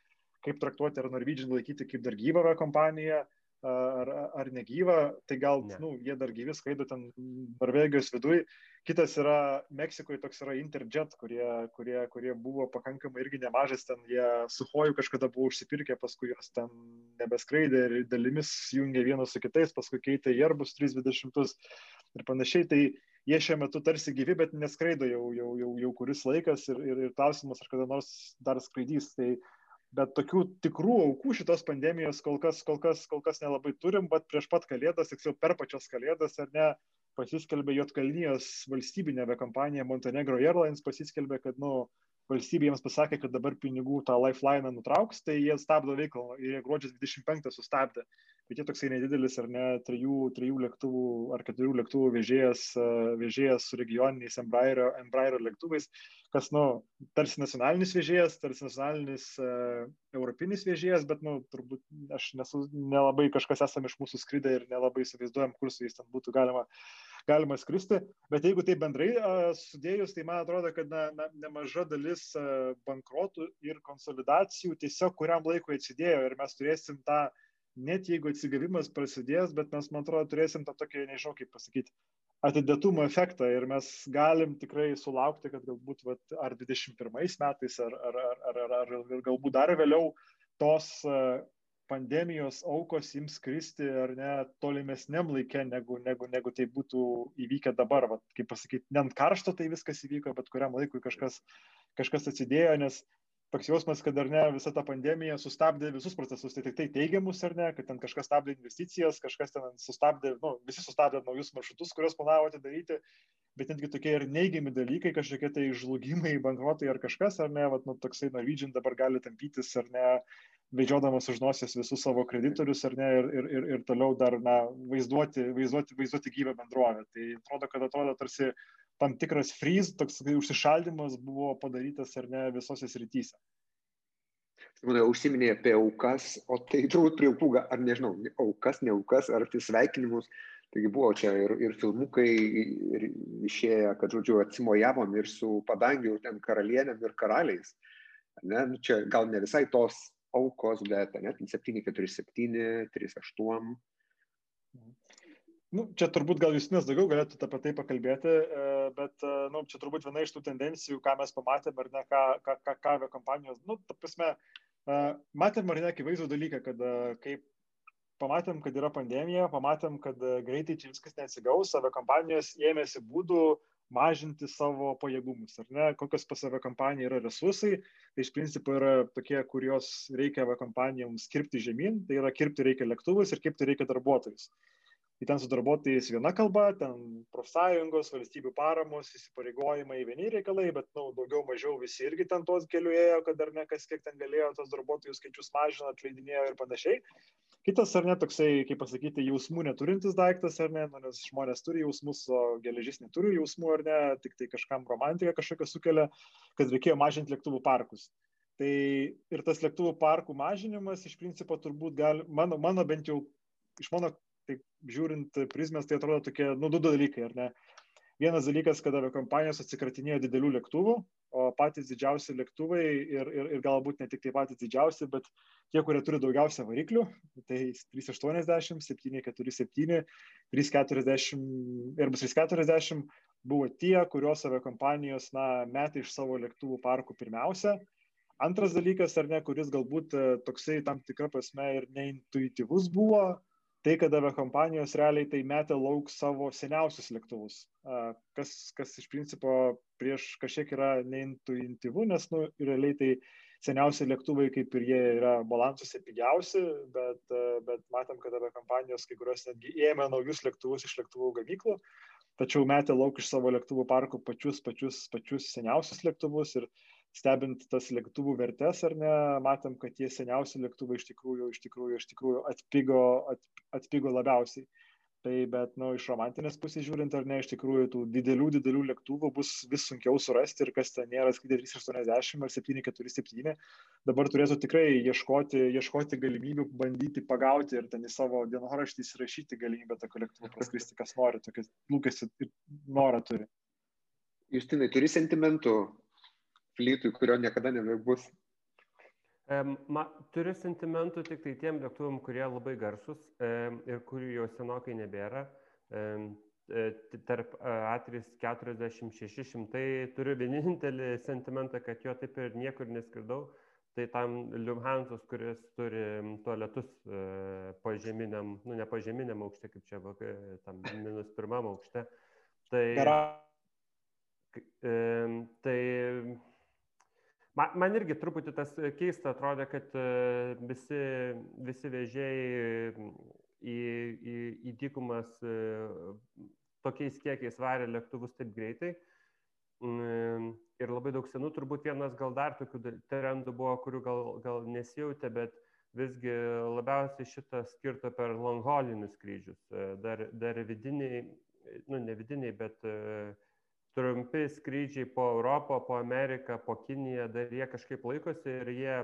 kaip traktuoti, ar Norwegian laikyti kaip dar gyvą kompaniją, ar, ar negyva, tai gal, ne. nu, jie dar gyvi skraido ten Norvegijos viduje. Kitas yra Meksikoje, toks yra Interjet, kurie, kurie, kurie buvo pakankamai irgi nemažas, ten jie su Hoju kažkada buvo užsipirkę, paskui jos ten nebeskraidė ir dalimis jungė vienas su kitais, paskui keitė į Airbus 320 ir panašiai. Tai jie šiuo metu tarsi gyvi, bet neskraido jau, jau, jau, jau kuris laikas ir, ir, ir klausimas, ar kada nors dar skraidys. Tai, bet tokių tikrų aukų šitos pandemijos kol kas, kol kas, kol kas nelabai turim, bet prieš pat kalėdas, tiksliau per pačias kalėdas, ar ne, pasiskelbė Jotkalnyjos valstybinė aviakompanija Montenegro Airlines, pasiskelbė, kad, nu, valstybė jiems pasakė, kad dabar pinigų tą lifeline nutrauks, tai jie stabdo veiklą ir jie gruodžio 25 sustabdė. Bet jie toksai nedidelis ar ne trijų, trijų lėktuvų ar keturių lėktuvų vežėjas, vežėjas su regioniniais Embraerio, Embraerio lėktuvais, kas, nu, tarsi nacionalinis vežėjas, tarsi nacionalinis uh, europinis vežėjas, bet, nu, turbūt aš nesu, nelabai kažkas esame iš mūsų skridę ir nelabai įsivaizduojam, kur su jais ten būtų galima uh, galima skristi. Bet jeigu tai bendrai sudėjus, tai man atrodo, kad na, na, nemaža dalis bankrotų ir konsolidacijų tiesiog kuriam laikui atsidėjo ir mes turėsim tą, net jeigu atsigavimas prasidės, bet mes, man atrodo, turėsim tą tokį, nežinau kaip pasakyti, atidėtumo efektą ir mes galim tikrai sulaukti, kad galbūt vat, ar 21 metais, ar, ar, ar, ar, ar galbūt dar vėliau tos pandemijos aukos ims kristi ar ne tolimesniam laike, negu, negu, negu tai būtų įvykę dabar. Vat, kaip pasakyti, ne ant karšto tai viskas įvyko, bet kuriam laikui kažkas, kažkas atsidėjo, nes toks jausmas, kad ar ne visa ta pandemija sustabdė visus procesus, tai tik tai teigiamus ar ne, kad ten kažkas stabdė investicijas, kažkas ten sustabdė, nu, visi sustabdė naujus maršrutus, kuriuos planavote daryti, bet netgi tokie ir neigiami dalykai, kažkokie tai žlugimai, bankrotai ar kažkas, ar ne, vat, nu, toksai Norwegian dabar gali tampytis ar ne, vežiodamas už nosies visus savo kreditorius ar ne ir, ir, ir, ir toliau dar na, vaizduoti, vaizduoti, vaizduoti gyvą bendrovę. Tai atrodo, kad atrodo tarsi tam tikras freeze, toks užsišaldimas buvo padarytas ar ne visose srityse. Manau, užsiminė apie aukas, o tai turbūt prie aukų, ar nežinau, aukas, ne aukas, ar tai sveikinimus. Taigi buvo čia ir, ir filmukai ir išėję, kad, žodžiu, atsimojavom ir su padangiu ten karalienėm ir karaliais. Ne, nu, čia gal ne visai tos aukos, bet net 747, 38. Nu, čia turbūt gal Justinas daugiau galėtų apie tai pakalbėti, e, bet e, nu, čia turbūt viena iš tų tendencijų, ką mes pamatėme, ar ne, ką, ką, ką, ką avio kompanijos, nu, ta prasme, e, matėm ar ne akivaizdų dalyką, kad kaip pamatėm, kad yra pandemija, pamatėm, kad greitai čia viskas neatsigaus, avio kompanijos ėmėsi būdų mažinti savo pajėgumus, ar ne, kokios pas save kompanija yra resursai, tai iš principo yra tokie, kurios reikia kompanijoms kirpti žemyn, tai yra kirpti reikia lėktuvus ir kirpti reikia darbuotojus. Į ten su darbuotojais viena kalba, ten profsąjungos, valstybių paramos, įsipareigojimai, vieni reikalai, bet nu, daugiau mažiau visi irgi ten tos keliu ėjo, kad ar ne kas kiek ten galėjo, tos darbuotojų skaičius mažino, atleidinėjo ir panašiai. Kitas ar ne toksai, kaip pasakyti, jausmų neturintis daiktas, ar ne, nu, nes žmonės turi jausmus, o geležis neturi jausmų, ar ne, tik tai kažkam romantika kažkokia sukelia, kad reikėjo mažinti lėktuvų parkus. Tai ir tas lėktuvų parkų mažinimas iš principo turbūt gali, mano, mano bent jau iš mano taip žiūrint prizmės, tai atrodo tokie, nu, du dalykai, ar ne? Vienas dalykas, kada kompanijos atsikratinėjo didelių lėktuvų, o patys didžiausi lėktuvai ir, ir, ir galbūt ne tik tai patys didžiausi, bet tie, kurie turi daugiausia variklių, tai 380, 747, 340 ir bus 340, buvo tie, kurios aviakompanijos, na, metė iš savo lėktuvų parkų pirmiausia. Antras dalykas, ar ne, kuris galbūt e, toksai tam tikra prasme ir neintuityvus buvo, tai, kad aviakompanijos realiai tai metė lauk savo seniausius lėktuvus, kas, kas iš principo prieš kažkiek yra neintuityvu, nes nu, realiai tai seniausi lėktuvai kaip ir jie yra balansuose pigiausi, bet, bet matom, kad aviakompanijos kai kurios netgi ėmė naujus lėktuvus iš lėktuvų gamyklų, tačiau metė lauk iš savo lėktuvų parkų pačius, pačius, pačius seniausius lėktuvus ir stebint tas lėktuvų vertes ar ne, matėm, kad tie seniausi lėktuvai iš tikrųjų, iš tikrųjų, iš tikrųjų atpigo, at, atpigo labiausiai. Tai bet, nu, iš romantinės pusės žiūrint, ar ne, iš tikrųjų tų didelių, didelių lėktuvų bus vis sunkiau surasti ir kas ten nėra skrydė 380 ar 747, dabar turėtų tikrai ieškoti, ieškoti galimybių, bandyti pagauti ir ten į savo dienoraštį įsirašyti galimybę tą kolektyvą praskristi, kas nori, tokias lūkesčių ir norą turi. Justinai, turi sentimentų flytui, kurio niekada nebebus? Ma, turiu sentimentų tik tai tiem lėktuvam, kurie labai garsus e, ir kurių jau senokai nebėra. E, tarp A340-600 turiu vienintelį sentimentą, kad jo taip ir niekur neskridau. Tai tam Lufthansos, kuris turi tualetus e, požeminiam, nu ne požeminiam aukšte, kaip čia, tam minus pirmam aukšte. Tai, tai Man, man irgi truputį tas keista atrodė, kad e, visi, visi vežėjai į, į, į dykumas e, tokiais kiekiais varė lėktuvus taip greitai. Mm, ir labai daug senų, turbūt vienas gal dar tokių trendų buvo, kurių gal, gal nesijautė, bet visgi labiausiai šitą skirto per longholinius skrydžius. E, dar, dar vidiniai, nu ne vidiniai, bet uh, trumpi skrydžiai po Europą, po Ameriką, po Kiniją, dar jie kažkaip laikosi ir jie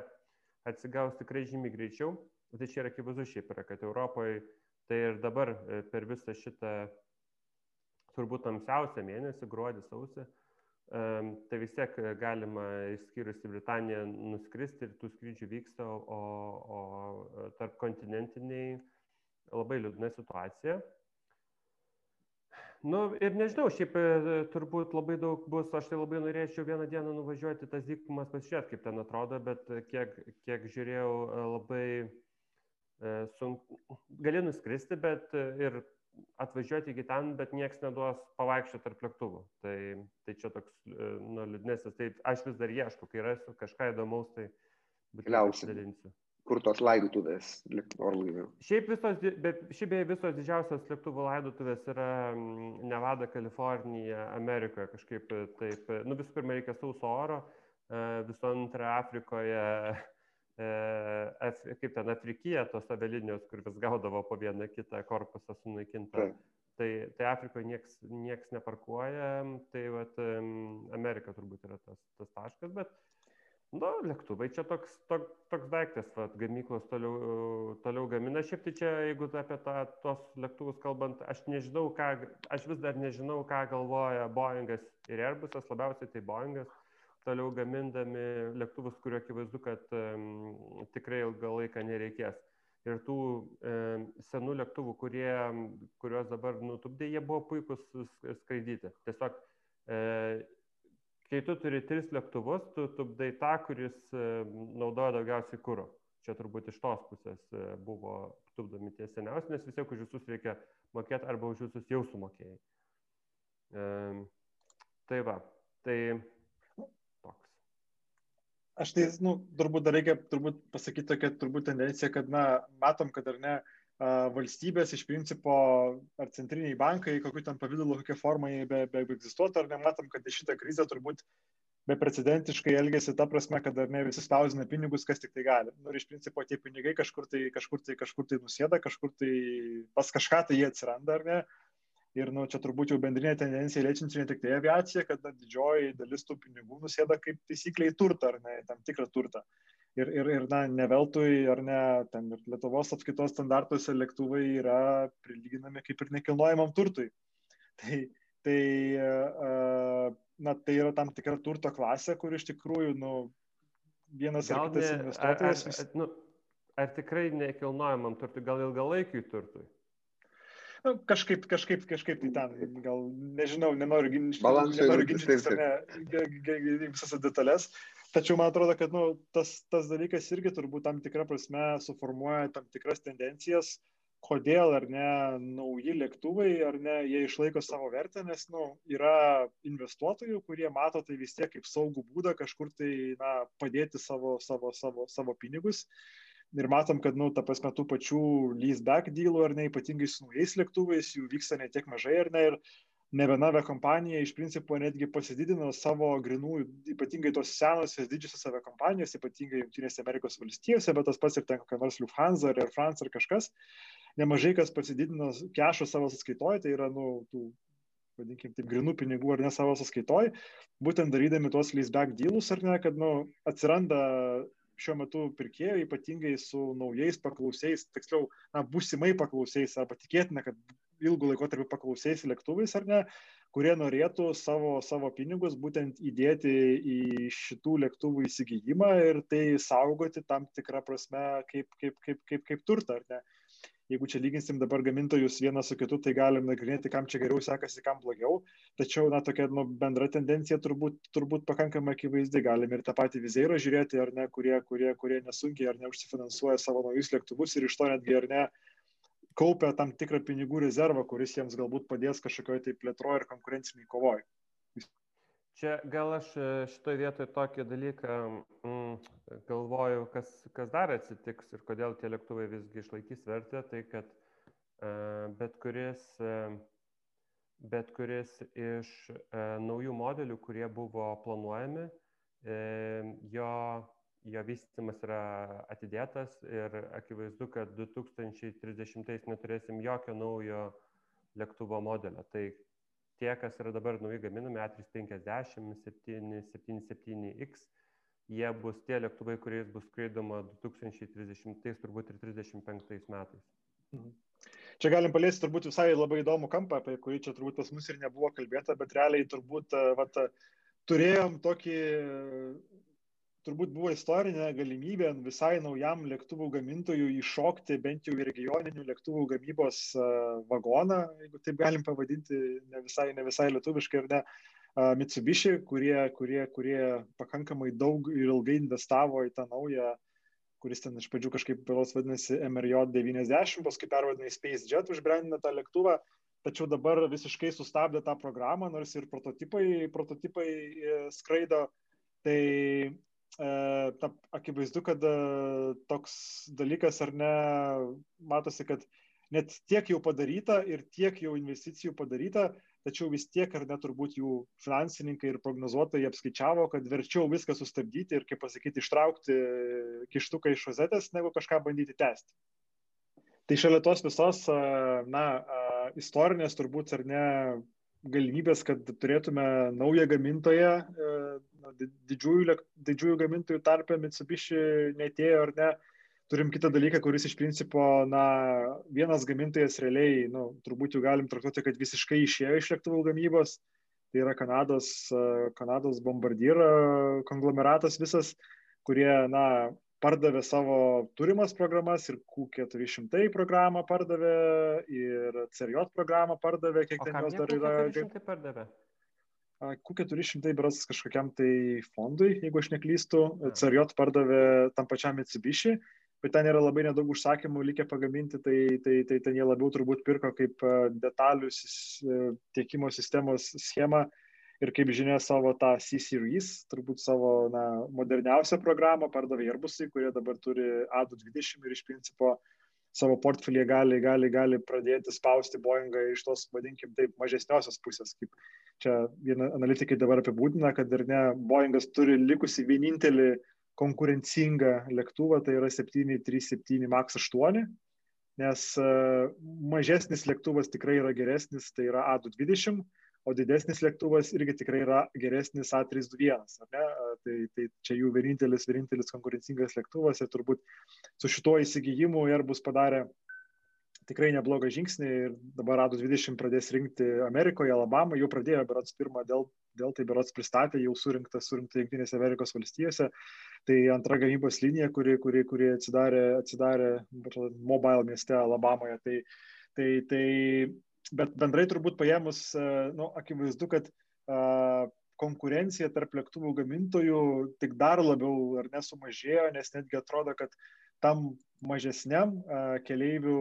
atsigaus tikrai žymiai greičiau. Tai čia yra akivaizdu šiaip yra, kad Europoje tai ir dabar e, per visą šitą turbūt tamsiausią mėnesį, gruodį, sausį, tai vis tiek galima išskyrus į Britaniją nuskristi ir tų skrydžių vyksta, o, o tarp kontinentiniai labai liūdna situacija. Nu ir nežinau, šiaip e, turbūt labai daug bus, aš tai labai norėčiau vieną dieną nuvažiuoti tas dykumas pasižiūrėti, kaip ten atrodo, bet kiek, kiek žiūrėjau, e, labai e, sunku, gali nuskristi, bet ir atvažiuoti iki ten, bet niekas neduos pavaikščioti tarp lėktuvų. Tai, tai čia toks, nu, liūdnesnis. Tai aš vis dar ieškau, kai rasiu kažką įdomaus, tai būtent pasidalinsiu kur tos laidotuvės orlaivių? Šiaip visos, bet šiaip beje visos didžiausios lėktuvų laidotuvės yra mm, Nevada, Kalifornija, Amerikoje kažkaip taip. Nu visų pirma reikia sauso oro, e, visų antra Afrikoje, e, kaip ten Afrikija, tos avialinijos, kur vis gaudavo po vieną kitą korpusą sunaikintą. Tai. Tai, tai Afrikoje nieks, nieks neparkuoja, tai vat, Amerika turbūt yra tas, tas taškas, bet Nu, lėktuvai čia toks, toks, toks daiktas, va, gamyklos toliau, toliau gamina. Šiaip tai čia, jeigu apie tą, tos lėktuvus kalbant, aš nežinau, ką, aš vis dar nežinau, ką galvoja Boeingas ir Airbusas, labiausiai tai Boeingas, toliau gamindami lėktuvus, kurio akivaizdu, kad um, tikrai ilgą laiką nereikės. Ir tų um, senų lėktuvų, kurie, kuriuos dabar nutupdė, jie buvo puikus skraidyti. Tiesiog uh, kai tu turi tris lėktuvus, tu tupdai tą, kuris e, naudoja daugiausiai kūro. Čia turbūt iš tos pusės e, buvo tupdomi tie seniausi, nes vis tiek už visus reikia mokėti arba už visus jau sumokėjai. E, tai va, tai toks. Aš tai, nu, turbūt dar reikia turbūt pasakyti tokią turbūt tendenciją, kad, na, matom, kad ar ne, valstybės iš principo ar centriniai bankai, kokiu ten pavydalu, kokia forma jie be, be, egzistuotų, ar nematom, kad šitą krizę turbūt beprecedentiškai elgesi ta prasme, kad ar ne visi spausina pinigus, kas tik tai gali. Nu, ir iš principo tie pinigai kažkur tai, kažkur tai, kažkur tai nusėda, kažkur tai pas kažką tai jie atsiranda, ar ne. Ir nu, čia turbūt jau bendrinė tendencija liečianti ne tik tai aviaciją, kad na, didžioji dalis tų pinigų nusėda kaip taisykliai turtą, ar ne, tam tikrą turtą. Uh, ir, ir, ir na, ne veltui, ar ne, ten ir Lietuvos apskaitos standartuose lėktuvai yra prilyginami kaip ir nekilnojamam turtui. Tai, tai, na, tai yra tam tikra turto klasė, kur iš tikrųjų, nu, vienas gal ar kitas ne, investuotojas. Ar, ar, nu, ar tikrai nekilnojamam turtui, gal ilgalaikiui turtui? Nu, kažkaip, kažkaip, kažkaip tai ten, gal nežinau, nenoriu ginčytis ne, visas detalės, Tačiau man atrodo, kad nu, tas, tas dalykas irgi turbūt tam tikrą prasme suformuoja tam tikras tendencijas, kodėl ar ne nauji lėktuvai, ar ne jie išlaiko savo vertę, nes nu, yra investuotojų, kurie mato tai vis tiek kaip saugų būdą kažkur tai na, padėti savo, savo, savo, savo pinigus. Ir matom, kad, nu, ta prasme, tų pačių leaseback dylų, ar ne, ypatingai su naujais lėktuvais, jų vyksta ne tiek mažai, ar ne, ir ne viena aviakompanija iš principo netgi pasididino savo grinųjų, ypatingai tos senosios didžiosios aviakompanijos, ypatingai Junktinėse Amerikos valstijose, bet tas pats ir ten kokia nors Lufthansa ar Air France ar kažkas, nemažai kas pasididino kešų savo sąskaitoje, tai yra, nu, tų, vadinkim, taip, grinų pinigų ar ne savo sąskaitoje, būtent darydami tuos leaseback dealus ar ne, kad, nu, atsiranda šiuo metu pirkėjų, ypatingai su naujais paklausiais, tiksliau, na, būsimai paklausiais, arba tikėtina, kad ilgų laikotarpių paklausiais lėktuvais ar ne, kurie norėtų savo, savo pinigus būtent įdėti į šitų lėktuvų įsigijimą ir tai saugoti tam tikrą prasme kaip, kaip, kaip, kaip, kaip turtą, ar ne. Jeigu čia lyginsim dabar gamintojus vieną su kitu, tai galim nagrinėti, kam čia geriau sekasi, kam blogiau. Tačiau, na, tokia nu, bendra tendencija turbūt, turbūt pakankamai akivaizdi. Galim ir tą patį vizeirą žiūrėti, ar ne, kurie, kurie, kurie nesunkiai ar neužsifinansuoja savo naujus lėktuvus ir iš to netgi ar ne kaupia tam tikrą pinigų rezervą, kuris jiems galbūt padės kažkokioje tai plėtroje ir konkurenciniai kovoje. Čia gal aš e, šitoje vietoje tokį dalyką mm, galvoju, kas, kas dar atsitiks ir kodėl tie lėktuvai visgi išlaikys vertę, tai kad uh, bet, kuris, uh, bet kuris iš uh, naujų modelių, kurie buvo planuojami, jo jo vystymas yra atidėtas ir akivaizdu, kad 2030 neturėsim jokio naujo lėktuvo modelio. Tai tie, kas yra dabar nauji gaminami A350, 777X, jie bus tie lėktuvai, kuriais bus skraidoma 2030 turbūt ir 35 metais. Mhm. Čia galim paliesti turbūt visai labai įdomų kampą, apie kurį čia turbūt pas mus ir nebuvo kalbėta, bet realiai turbūt vat, turėjom tokį turbūt buvo istorinė galimybė visai naujam lėktuvų gamintojui iššokti bent jau į regioninių lėktuvų gamybos vagoną, jeigu taip galim pavadinti, ne visai, ne visai lietuviškai ar ne, Mitsubishi, kurie, kurie, kurie pakankamai daug ir ilgai investavo į tą naują kuris ten iš pradžių kažkaip beros vadinasi MRJ 90, paskui pervadino į SpaceJet, užbrandino tą lėktuvą, tačiau dabar visiškai sustabdė tą programą, nors ir prototipai, prototipai e, skraido. Tai E, ta, akivaizdu, kad e, toks dalykas ar ne, matosi, kad net tiek jau padaryta ir tiek jau investicijų padaryta, tačiau vis tiek ar net turbūt jų finansininkai ir prognozuotojai apskaičiavo, kad verčiau viską sustabdyti ir, kaip pasakyti, ištraukti kištuką iš rozetės, negu kažką bandyti tęsti. Tai šalia tos visos, e, na, istorinės turbūt ar ne galimybės, kad turėtume naują gamintoją, e, didžiųjų, didžiųjų gamintojų tarpę Mitsubishi netėjo ar ne. Turim kitą dalyką, kuris iš principo, na, vienas gamintojas realiai, nu, turbūt jau galim traktuoti, kad visiškai išėjo iš lėktuvų gamybos. Tai yra Kanados, e, Kanados bombardier konglomeratas visas, kurie, na, pardavė savo turimas programas ir Q400 programą pardavė ir CRJ programą pardavė, kiek ten jos dar yra. Q400 pardavė? Q400 beras kažkokiam tai fondui, jeigu aš neklystu, CRJ pardavė tam pačiam Mitsubishi, bet ten yra labai nedaug užsakymų likę pagaminti, tai, tai, tai ten jie labiau turbūt pirko kaip detalių tiekimo sistemos schemą ir kaip žinia savo tą C-Series, turbūt savo na, moderniausią programą pardavė Airbusai, kurie dabar turi A220 ir iš principo savo portfelyje gali, gali, gali pradėti spausti Boeingą iš tos, vadinkim, taip, mažesniosios pusės, kaip čia viena analitikai dabar apibūdina, kad ir ne, Boeingas turi likusi vienintelį konkurencingą lėktuvą, tai yra 737 MAX 8, nes e, mažesnis lėktuvas tikrai yra geresnis, tai yra A220, o didesnis lėktuvas irgi tikrai yra geresnis A321. Tai, tai čia jų vienintelis, vienintelis konkurencingas lėktuvas ir turbūt su šituo įsigijimu Airbus padarė tikrai neblogą žingsnį ir dabar A220 pradės rinkti Amerikoje, Alabama, jau pradėjo berots pirmą dėl, dėl tai berots pristatė, jau surinkta, surinkta Junktinėse Amerikos valstijose. Tai antra gamybos linija, kuri, kuri, kuri atsidarė, atsidarė Mobile mieste Alabamoje. Tai, tai, tai bet bendrai turbūt paėmus, e, nu, akivaizdu, kad uh, konkurencija tarp lėktuvų gamintojų tik dar labiau ar nesumažėjo, nes netgi atrodo, kad tam mažesniam uh, keleivių,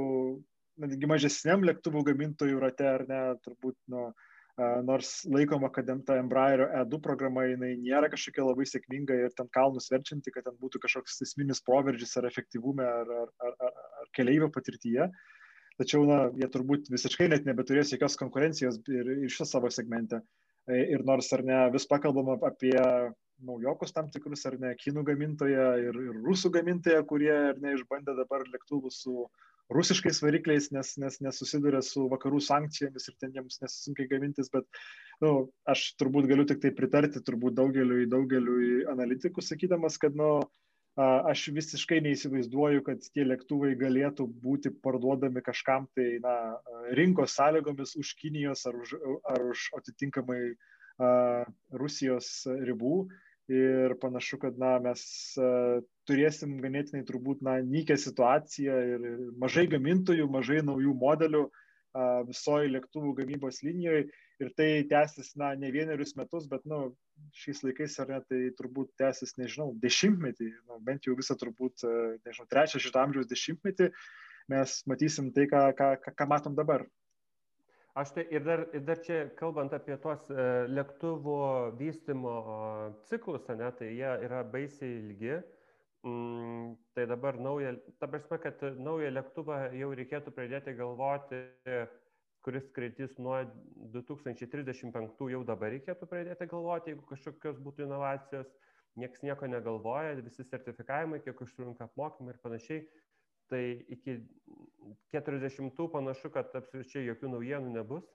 netgi mažesniam lėktuvų gamintojų rate, ar ne, turbūt, nu, uh, nors laikoma, kad ta Embraerio E2 programa, jinai nėra kažkokia labai sėkminga ir ten kalnus verčianti, kad ten būtų kažkoks esminis proveržis ar efektyvume ar, ar, ar, ar, keleivio patirtyje. Uh, tačiau na, jie turbūt visiškai net nebeturės jokios konkurencijos ir iš savo segmente. E, ir nors ar ne vis pakalbama apie naujokus tam tikrus, ar ne, kinų gamintoją ir, ir rusų gamintoją, kurie ar ne išbandė dabar lėktuvus su rusiškais varikliais, nes, nes nesusiduria su vakarų sankcijomis ir ten jiems nesunkiai gamintis, bet nu, aš turbūt galiu tik tai pritarti turbūt daugeliu, daugeliu analitikų, sakydamas, kad nu, aš visiškai neįsivaizduoju, kad tie lėktuvai galėtų būti parduodami kažkam tai na, rinkos sąlygomis už Kinijos ar už, ar už atitinkamai uh, Rusijos ribų. Ir panašu, kad na, mes uh, turėsim ganėtinai turbūt na, nykę situaciją ir mažai gamintojų, mažai naujų modelių uh, visoji lėktuvų gamybos linijoje ir tai tęsis, na, ne vienerius metus, bet, nu, šiais laikais ar ne, tai turbūt tęsis, nežinau, dešimtmetį, nu, bent jau visą turbūt, e, nežinau, trečią šitą amžiaus dešimtmetį, mes matysim tai, ką, ką, ką matom dabar. Aš tai ir dar, ir dar čia kalbant apie tuos e, lėktuvo vystimo ciklus, ne, tai jie yra baisiai ilgi. Mm, tai dabar naują, ta prasme, kad naują lėktuvą jau reikėtų pradėti galvoti kuris skraidys nuo 2035 jau dabar reikėtų pradėti galvoti, jeigu kažkokios būtų inovacijos, niekas nieko negalvoja, visi sertifikavimai, kiek užtrunka apmokymai ir panašiai. Tai iki 40 panašu, kad absoliučiai jokių naujienų nebus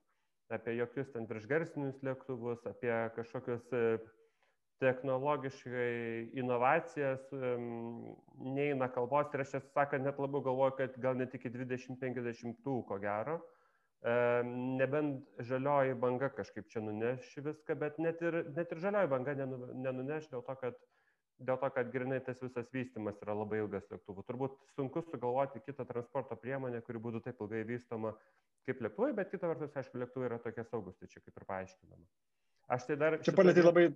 apie jokius ten viršgarsinius lėktuvus, apie kažkokius e, technologiškai inovacijas neina kalbos ir aš tiesą sakant net labiau galvoju, kad gal net iki 2050 ko gero nebent žalioji banga kažkaip čia nuneš viską, bet net ir, net ir žalioji banga nenuneš dėl to, kad, dėl to, kad grinai tas visas vystimas yra labai ilgas lėktuvų. Turbūt sunku sugalvoti kitą transporto priemonę, kuri būtų taip ilgai vystoma kaip lėktuvai, bet kita vertus, aišku, lėktuvai yra tokie saugus, tai čia kaip ir paaiškinama. Aš tai dar... Čia palėtė labai...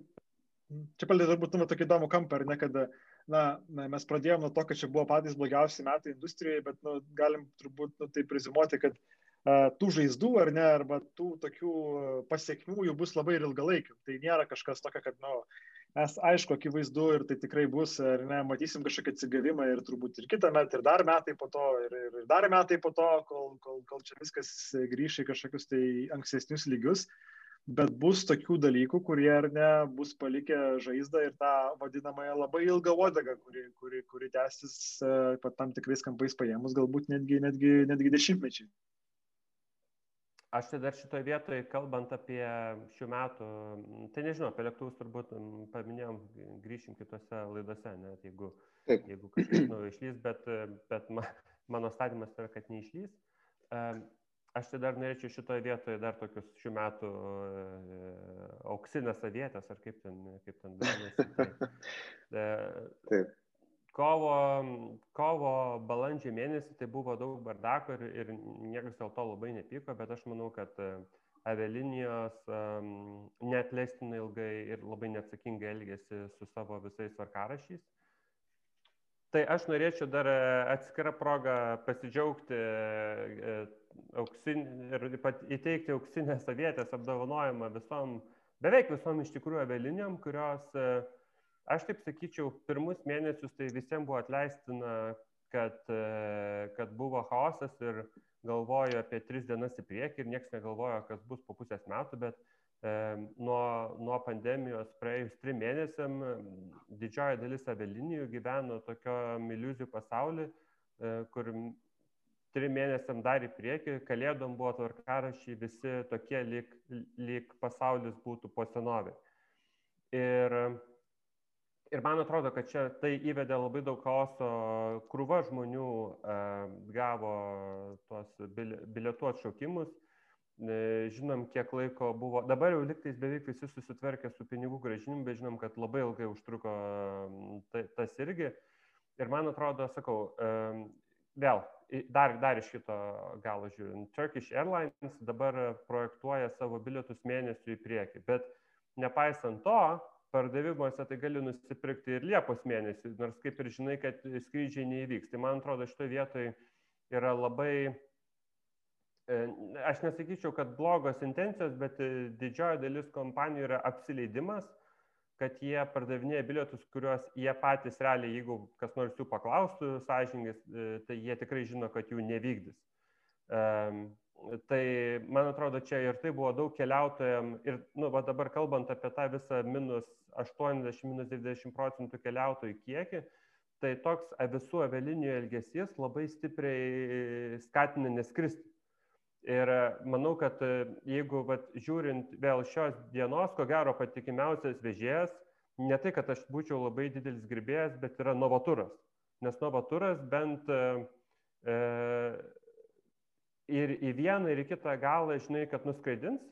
Čia palėtė turbūt numet tokį įdomų kampą, ar ne, kad na, na, mes pradėjome nuo to, kad čia buvo patys blogiausi metai industrijai, bet nu, galim turbūt nu, tai prizimuoti, kad uh, tų žaizdų ar ne, arba tų tokių pasiekmių jų bus labai ir ilgalaikių. Tai nėra kažkas tokio, kad, na, nu, mes aišku, akivaizdu ir tai tikrai bus, ar ne, matysim kažkokį atsigavimą ir turbūt ir kitą metą, ir dar metai po to, ir, ir dar metai po to, kol, kol, kol čia viskas grįš į kažkokius tai ankstesnius lygius. Bet bus tokių dalykų, kurie ar ne bus palikę žaizdą ir tą vadinamąją labai ilgą uodegą, kuri, kuri, kuri tęsis pat tam tikrais kampais paėmus, galbūt netgi, netgi, netgi dešimtmečiai. Aš tai dar šitoje vietoje, kalbant apie šių metų, tai nežinau, apie lėktuvus turbūt paminėjom, grįšim kitose laidose, net jeigu, Taip. jeigu kažkas nu, išlys, bet, bet ma, mano statymas yra, kad neišlys. Aš tai dar norėčiau šitoje vietoje dar tokius šių metų e, auksinės avietės, ar kaip ten, kaip ten vadinasi. Tai, e, Taip kovo, kovo balandžio mėnesį tai buvo daug bardako ir, ir niekas dėl to labai nepyko, bet aš manau, kad e, avialinijos um, neatleistinai ilgai ir labai neatsakingai elgėsi su savo visais varkarašiais. Tai aš norėčiau dar e, atskirą progą pasidžiaugti e, auksin, ir įteikti auksinės avietės apdovanojimą visom, beveik visom iš tikrųjų avialinijom, kurios uh, Aš taip sakyčiau, pirmus mėnesius tai visiems buvo atleistina, kad e, kad buvo chaosas ir galvojo apie tris dienas į priekį ir niekas negalvojo, kas bus po pusės metų, bet nuo, nuo pandemijos praėjus trim mėnesiam didžioji dalis avialinijų gyveno tokio iliuzijų pasaulį, kur trim mėnesiam dar į priekį, kalėdom buvo tvarkarašiai visi tokie, lyg, lyg pasaulis būtų po senovė. Ir, ir man atrodo, kad čia tai įvedė labai daug chaoso, krūva žmonių e, gavo tuos bilietų atšaukimus, e, žinom, kiek laiko buvo, dabar jau liktais beveik visi susitvarkė su pinigų gražinimu, bet žinom, kad labai ilgai užtruko tas irgi. Ir man atrodo, sakau, e, vėl, dar, dar iš kito galo žiūrint, Turkish Airlines dabar projektuoja savo bilietus mėnesių į priekį, bet nepaisant to, pardavimuose tai gali nusipirkti ir Liepos mėnesį, nors kaip ir žinai, kad skrydžiai neįvyks. Tai man atrodo, šitoje vietoje yra labai, e, aš nesakyčiau, kad blogos intencijos, bet didžioji dalis kompanijų yra apsileidimas kad jie pardavinėja bilietus, kuriuos jie patys realiai, jeigu kas nors jų paklaustų sąžingai, e, tai jie tikrai žino, kad jų nevykdys. Tai man atrodo, čia ir tai buvo daug keliautojams ir, nu, va dabar kalbant apie tą visą minus 80, minus 90 procentų keliautojų kiekį, tai toks visų avialinijų elgesys labai stipriai skatina neskristi. Ir manau, kad e, jeigu vat, žiūrint vėl šios dienos, ko gero patikimiausias vežėjas, ne tai, kad aš būčiau labai didelis gerbėjas, bet yra Novaturas. Nes Novaturas bent e, e, ir į vieną, ir į kitą galą, žinai, kad nuskraidins,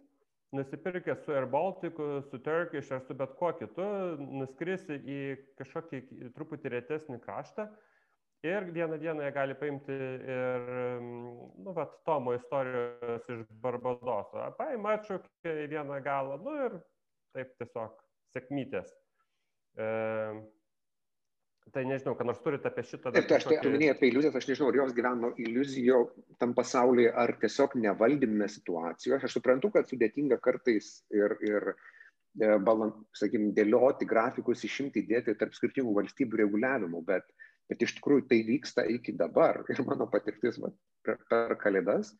nusipirkęs su Air Balticu, su Turkish ar su bet kuo kitu, nuskrisi į kažkokį truputį retesnį kraštą Ir vieną dieną jie gali paimti ir, nu, va, Tomo istorijos iš Barbadoso. Paima atšaukė į vieną galą, nu ir taip tiesiog sėkmytės. E, tai nežinau, ką nors turite apie šitą. Taip, tai aš tai minėjau apie iliuzijas, aš nežinau, ar jos gyveno iliuzijo tam pasaulyje, ar tiesiog nevaldėme situacijos. Aš suprantu, kad sudėtinga kartais ir, ir e, balant, sakykim, dėlioti grafikus, išimti įdėti tarp skirtingų valstybių reguliavimų, bet Bet iš tikrųjų tai vyksta iki dabar. Ir mano patirtis va, per, per kalėdas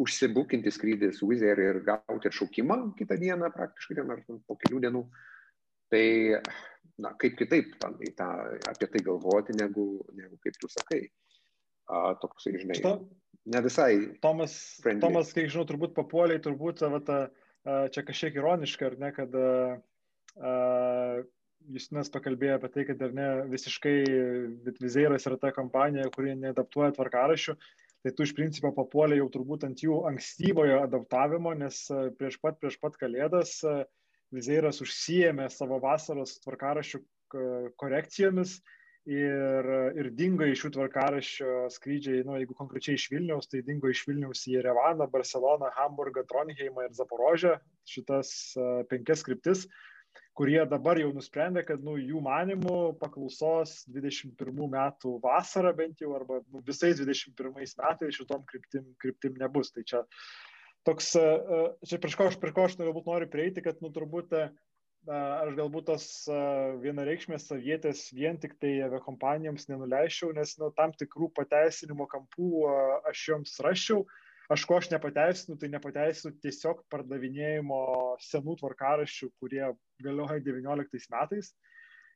užsibukinti skrydį su Wizz ir gauti atšaukimą kitą dieną praktiškai dieną ar po kelių dienų. Tai, na, kaip kitaip tam, tą, apie tai galvoti, negu, negu kaip tu sakai. A, toksai, žinai, Šita, ne visai. Tomas, friendly. Tomas, kiek žinau, turbūt papuoliai, turbūt, va, ta, čia kažkiek ironiška, ar ne, kad a, Justinas pakalbėjo apie tai, kad dar ne visiškai Vitvizeiras yra ta kompanija, kuri neadaptuoja tvarkarašių, tai tu iš principo papuolė jau turbūt ant jų ankstyvojo adaptavimo, nes prieš pat, prieš pat kalėdas e, Vizeiras užsijėmė savo vasaros tvarkarašių korekcijomis ir, ir dingo iš šių tvarkaraščio skrydžiai, nu, jeigu konkrečiai iš Vilniaus, tai dingo iš Vilniaus į Jerevaną, Barceloną, Hamburgą, Tronheimą ir Zaporožę, šitas uh, penkias kryptis. Uh, kurie dabar jau nusprendė, kad nu, jų manimų paklausos 21 metų vasarą bent jau, arba nu, visais 21 metais šitom kryptim, kryptim nebus. Tai čia toks, e, e, čia prieš ko aš, prieš ko aš galbūt noriu prieiti, kad nu, turbūt e, aš galbūt tos vienareikšmės savietės vien tik tai aviakompanijoms nenuleiščiau, nes nu, tam tikrų pateisinimo kampų aš joms raščiau aš ko aš nepateisinu, tai nepateisinu tiesiog pardavinėjimo senų tvarkaraščių, kurie galioja 19 metais.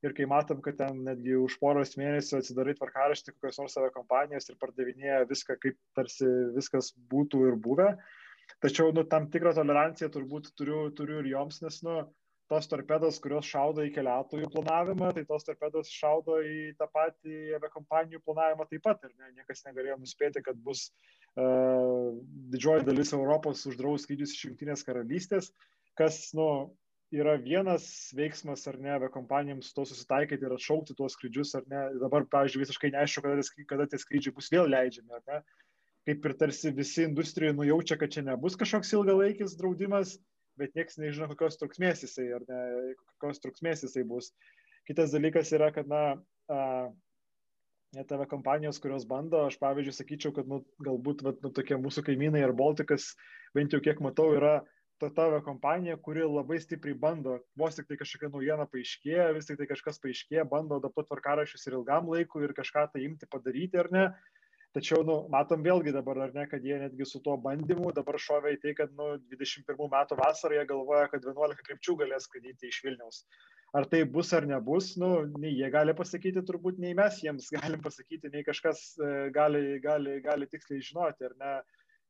Ir kai matom, kad ten netgi už poros mėnesių atsidarai tvarkaraštį kokios nors savo kompanijos ir pardavinėja viską, kaip tarsi viskas būtų ir buvę. Tačiau, nu, tam tikrą toleranciją turbūt turiu, turiu ir joms, nes, nu, tos torpedos, kurios šaudo į keliautojų planavimą, tai tos torpedos šaudo į tą patį aviakompanijų planavimą taip pat. Ir ne, niekas negalėjo nuspėti, kad bus uh, didžioji dalis Europos uždraus skrydžius iš Junktinės karalystės, kas, nu, yra vienas veiksmas ar ne aviakompanijoms to susitaikyti ir atšaukti tuos skrydžius ar ne. Dabar, pavyzdžiui, visiškai neaišku, kada, kada tie skrydžiai bus vėl leidžiami, ar ne. Kaip ir tarsi visi industrijoje nujaučia, kad čia nebus kažkoks ilgalaikis draudimas, bet niekas nežino, kokios trukmės jisai, ar ne, kokios trukmės jisai bus. Kitas dalykas yra, kad, na, net tave kompanijos, kurios bando, aš pavyzdžiui sakyčiau, kad, nu, galbūt, va, nu, tokie mūsų kaimynai ir Baltikas, bent jau kiek matau, yra ta tavo kompanija, kuri labai stipriai bando, vos tik tai kažkokia naujiena paaiškėja, vis tik tai kažkas paaiškėja, bando adaptuoti tvarkarašius ir ilgam laikui ir kažką tai imti padaryti ar ne. Tačiau, nu, matom vėlgi dabar, ar ne, kad jie netgi su tuo bandymu dabar šovė į tai, kad, nu, 21 metų vasarą jie galvoja, kad 11 krypčių galės skraidyti iš Vilniaus. Ar tai bus ar nebus, nu, nei jie gali pasakyti, turbūt nei mes jiems galim pasakyti, nei kažkas e, gali, gali, gali tiksliai žinoti, ar ne,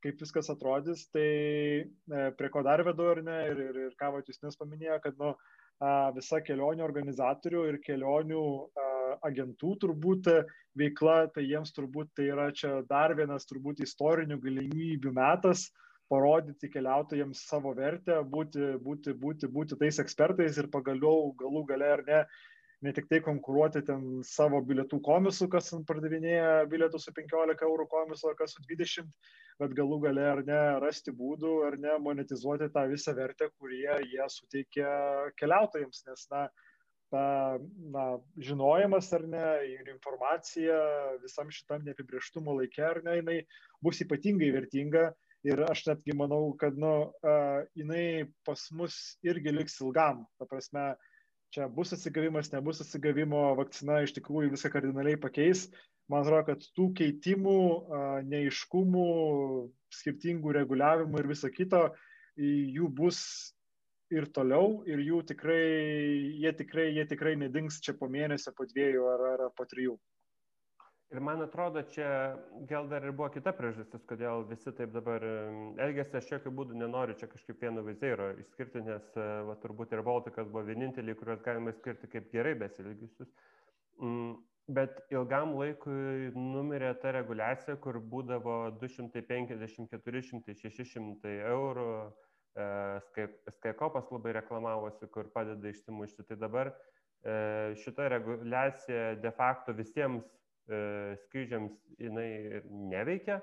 kaip viskas atrodys. Tai e, prie ko dar vedu, ar ne, ir, ir, ir ką Vatisnis paminėjo, kad, nu, visa kelionių organizatorių ir kelionių agentų turbūt veikla, tai jiems turbūt tai yra čia dar vienas turbūt istorinių galimybių metas parodyti keliautojams savo vertę, būti, būti, būti, būti tais ekspertais ir pagaliau galų gale ar ne ne tik tai konkuruoti ten savo bilietų komisų, kas pardavinėja bilietų su 15 eurų komisu ar kas su 20, bet galų gale ar ne rasti būdų ar ne monetizuoti tą visą vertę, kurie jie suteikia keliautojams, nes na, ta na, žinojimas ar ne ir informacija visam šitam neapibrieštumo laikė ar ne, jinai bus ypatingai vertinga ir aš netgi manau, kad nu, jinai pas mus irgi liks ilgam. Ta prasme, čia bus atsigavimas, nebus atsigavimo, vakcina iš tikrųjų viską kardinaliai pakeis. Man atrodo, kad tų keitimų, neiškumų, skirtingų reguliavimų ir viso kito, jų bus ir toliau, ir jų tikrai, jie tikrai, jie tikrai nedings čia po mėnesio, po dviejų ar, ar po trijų. Ir man atrodo, čia gal dar ir buvo kita priežastis, kodėl visi taip dabar elgėsi, aš jokių būdų nenoriu čia kažkaip vieno vizėro išskirti, nes va, turbūt ir Baltikas buvo vieninteliai, kuriuos galima skirti kaip gerai besilgiusius. Mm, bet ilgam laikui numirė ta reguliacija, kur būdavo 250, 400, 600 eurų, Skaikopas labai reklamavosi, kur padeda išsimušti. Tai dabar šita reguliacija de facto visiems E, skrydžiams jinai neveikia,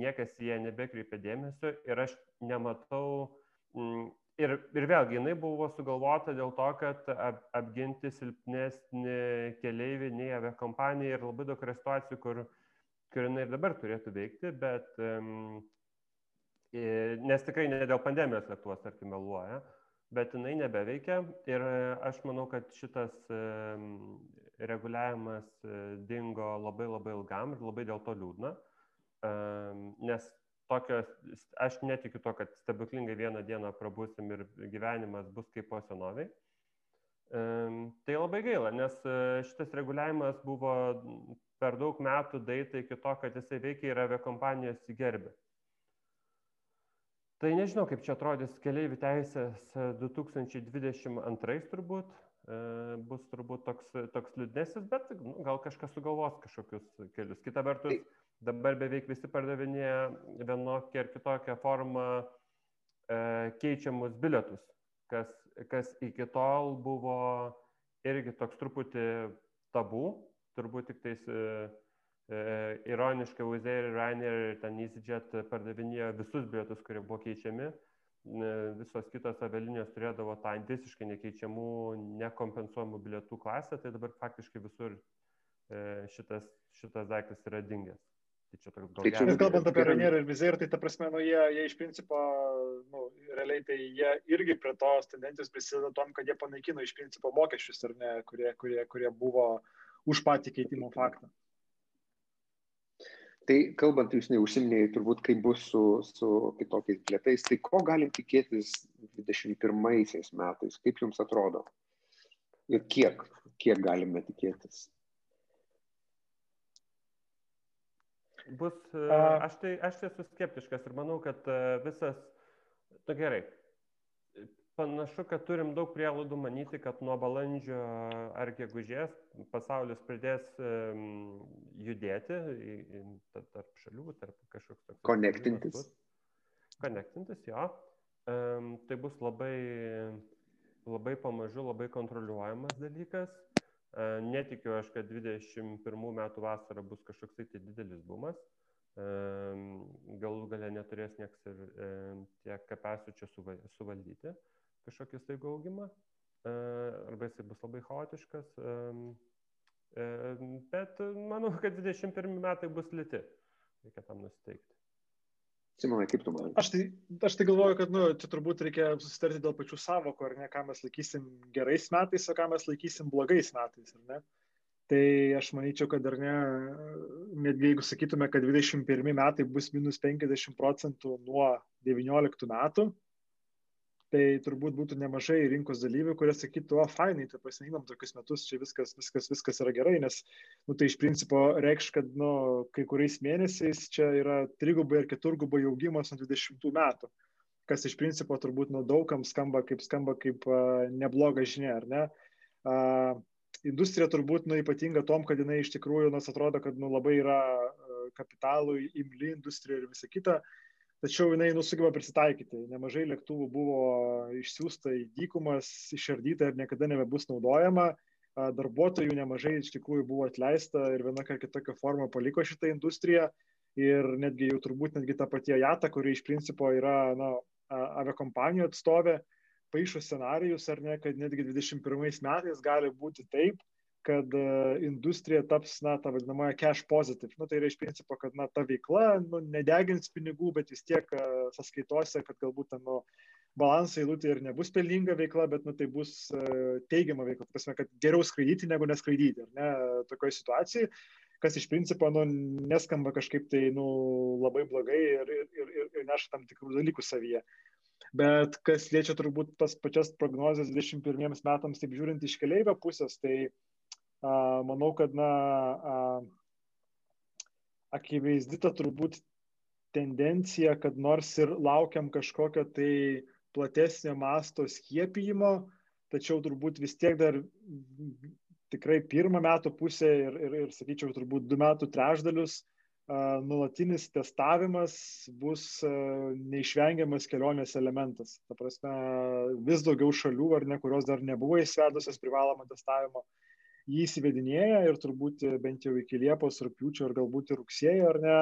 niekas jie nebekreipia dėmesio ir aš nematau. Mm, ir, ir vėlgi, jinai buvo sugalvota dėl to, kad ap, apginti silpnesnį keliaivį nei aviakompanija ir labai daug yra situacijų, kur, kur jinai ir dabar turėtų veikti, bet um, nes tikrai ne dėl pandemijos lėktuvas, tarkim, meluoja, bet jinai nebeveikia ir aš manau, kad šitas um, reguliavimas e, dingo labai labai ilgam ir labai dėl to liūdna, nes tokios, aš netikiu to, kad stebuklingai vieną dieną prabusim ir gyvenimas bus kaip po senoviai. Tai labai gaila, nes e, šitas reguliavimas buvo per daug metų daita iki to, kad jisai veikia ir aviakompanijos įgerbė. Tai nežinau, kaip čia atrodys keliaivių teisės 2022 turbūt, E, bus turbūt toks, toks liūdnesnis, bet nu, gal kažkas sugalvos kažkokius kelius. Kita vertus, dabar beveik visi pardavinėja vienokią ar kitokią formą e, keičiamus bilietus, kas, kas iki tol buvo irgi toks truputį tabu, turbūt tik tais e, e, ironiškai Wizz Air, Ryanair ir ten EasyJet pardavinėjo visus bilietus, kurie buvo keičiami visos kitos avialinijos turėdavo tą visiškai nekeičiamų, nekompensuojamų bilietų klasę, tai dabar faktiškai visur e, šitas, šitas daiktas yra dingęs. Tai čia toks gal. Tai kalbant apie Rainier ir Vizer, tai ta prasme, nu, jie, jie iš principo, nu, realiai tai jie irgi prie tos tendencijos prisideda tom, kad jie panaikino iš principo mokesčius, ar ne, kurie, kurie, kurie buvo už patį keitimo faktą. Tai kalbant, jūs neužsiminėjai turbūt, kaip bus su, su kitokiais bilietais, tai ko galim tikėtis 21 metais, kaip jums atrodo? Ir kiek, kiek galime tikėtis? Bus, aš tai, aš tai esu skeptiškas ir manau, kad visas, na nu gerai, panašu kad turim daug prielaidų manyti kad nuo balandžio ar gegužės pasaulis pradės judėti tarp šalių, tarp kažkoks toks. Konektintis. Konektintis, jo. Tai bus labai, labai pamažu, labai kontroliuojamas dalykas. Netikiu aš, kad 21 metų vasara bus kažkoks tai didelis bumas. Galų galę neturės nieks ir tiek kapasių čia suvaldyti kažkokį staigų augimą, e, arba jisai bus labai chaotiškas, e, e, bet manau, kad 21 metai bus lėti, reikia tam nusiteikti. Simonai, kaip tu manai? Aš tai, aš tai galvoju, kad nu, čia turbūt reikia susitarti dėl pačių savokų, ar ne, ką mes laikysim gerais metais, o ką mes laikysim blogais metais, ar ne? Tai aš manyčiau, kad dar ne, netgi jeigu sakytume, kad 21 metai bus minus 50 procentų nuo 19 metų, tai turbūt būtų nemažai rinkos dalyvių, kurie sakytų, o, fainai, tai pasiimam tokius metus, čia viskas, viskas, viskas yra gerai, nes, nu, tai iš principo reikš, kad, nu, kai kuriais mėnesiais čia yra trigubai ir keturgubai augimas nuo 20 metų, kas iš principo turbūt, nu, daugam skamba kaip, skamba kaip uh, nebloga žinia, ar ne? Uh, industrija turbūt, nu, ypatinga tom, kad jinai iš tikrųjų, nors atrodo, kad, nu, labai yra kapitalui imli industrija ir visa kita, uh, tačiau jinai nusugeba prisitaikyti. Nemažai lėktuvų buvo išsiųsta į dykumas, išardyta ir niekada nebebus naudojama. Darbuotojų nemažai iš tikrųjų buvo atleista ir vienokia ar kitokia forma paliko šitą industriją. Ir netgi jau turbūt netgi ta pati Jata, kuri iš principo yra na, aviakompanijų atstovė, paaišo scenarius, ar ne, kad netgi 21 metais gali būti taip, kad e, industrija taps, na, ta vadinamoja cash positive. Nu, tai yra iš principo, kad, na, ta veikla nu, nedegins pinigų, bet vis tiek e, sąskaitose, kad galbūt ten, nu, balansai eilutė ir nebus pelninga veikla, bet, nu, tai bus e, teigiama veikla. Prasme, kad geriau skraidyti negu neskraidyti, ar ne, tokioje situacijoje, kas iš principo, nu, neskamba kažkaip tai, nu, labai blogai ir, ir, ir, ir neša tam tikrų dalykų savyje. Bet kas liečia turbūt tas pačias prognozes 21 metams, taip žiūrint iš keliaivio pusės, tai uh, manau, kad, na, akivaizdi ta turbūt tendencija, kad nors ir laukiam kažkokio tai platesnio masto skiepijimo, tačiau turbūt vis tiek dar tikrai pirmą metų pusę ir, ir, ir sakyčiau, turbūt du metų trešdalius nulatinis testavimas bus neišvengiamas kelionės elementas. Ta prasme, vis daugiau šalių, ar ne, kurios dar nebuvo įsvedusios privalomą testavimo, jį įsivedinėja ir turbūt bent jau iki Liepos, rūpiučio ar galbūt ir rugsėjo, ar ne,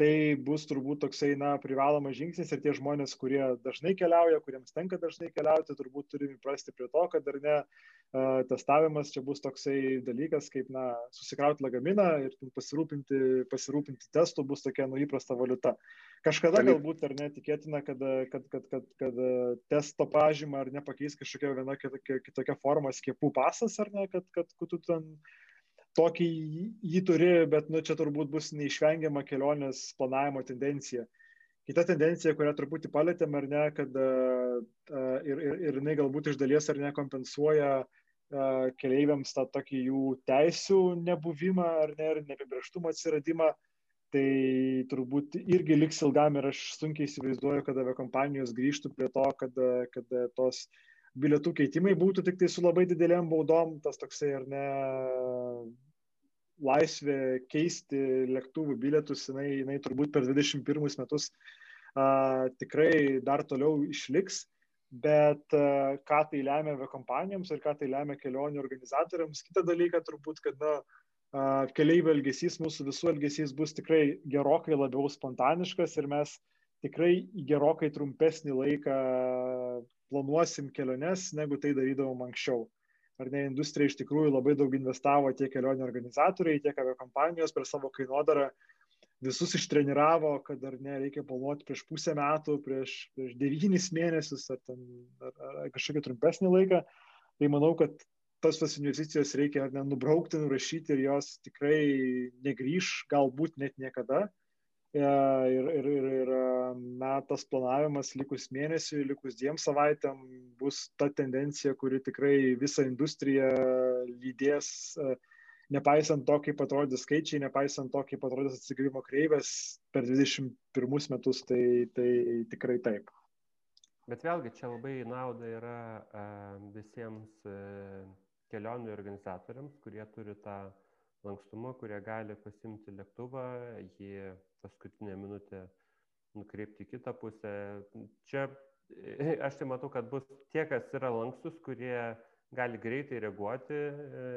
tai bus turbūt toksai, na, privalomas žingsnis ir tie žmonės, kurie dažnai keliauja, kuriems tenka dažnai keliauti, turbūt turime įprasti prie to, kad ar ne testavimas čia bus toksai dalykas, kaip, na, susikrauti lagaminą ir pasirūpinti, pasirūpinti testų bus tokia nu įprasta valiuta. Kažkada galbūt ar netikėtina, kad, kad, kad, kad, kad testo pažymą ar nepakeis kažkokia viena kitokia forma skiepų pasas ar ne, kad, kad, kad tu ten tokį jį turi, bet nu, čia turbūt bus neišvengiama kelionės planavimo tendencija. Kita tendencija, kurią truputį palėtėm, ar ne, kad uh, ir, ir, ir jinai galbūt iš dalies ar ne kompensuoja uh, keleiviams tą tokį jų teisų nebuvimą ar ne, ir neapibrieštumo atsiradimą, tai turbūt irgi liks ilgam ir aš sunkiai įsivaizduoju, kad aviakompanijos grįžtų prie to, kad, kad tos uh, bilietų keitimai būtų tik tai su labai didelėm baudom, tas toksai ar ne laisvė keisti lėktuvų bilietus, jinai, jinai turbūt per 21 metus a, tikrai dar toliau išliks, bet a, ką tai lemia aviakompanijoms ir ką tai lemia kelionių organizatoriams, kitą dalyką turbūt, kad na, keliaivių elgesys, mūsų visų elgesys bus tikrai gerokai labiau spontaniškas ir mes tikrai gerokai trumpesnį laiką planuosim keliones, negu tai darydavom anksčiau. Ar ne, industrija iš tikrųjų labai daug investavo tiek kelionių organizatoriai, tiek aviakompanijos per savo kainodarą, visus ištreniravo, kad ar ne, reikia planuoti prieš pusę metų, prieš, prieš devynis mėnesius ar, ten, ar, ar kažkokį trumpesnį laiką. Tai manau, kad tas tas investicijas reikia ne, nubraukti, nurašyti ir jos tikrai negryž, galbūt net niekada. E, ir, ir, ir, ir na, tas planavimas likus mėnesiui, likus dviem savaitėm bus ta tendencija, kuri tikrai visą industriją lydės, e, nepaisant to, kaip atrodys skaičiai, nepaisant to, kaip atrodys atsigavimo kreivės per 21 metus, tai, tai tikrai taip. Bet vėlgi čia labai nauda yra visiems e, kelionių organizatoriams, kurie turi tą lankstumą, kurie gali pasimti lėktuvą, jį paskutinę minutę nukreipti kitą pusę. Čia aš tai matau, kad bus tie, kas yra lankstus, kurie gali greitai reaguoti, e,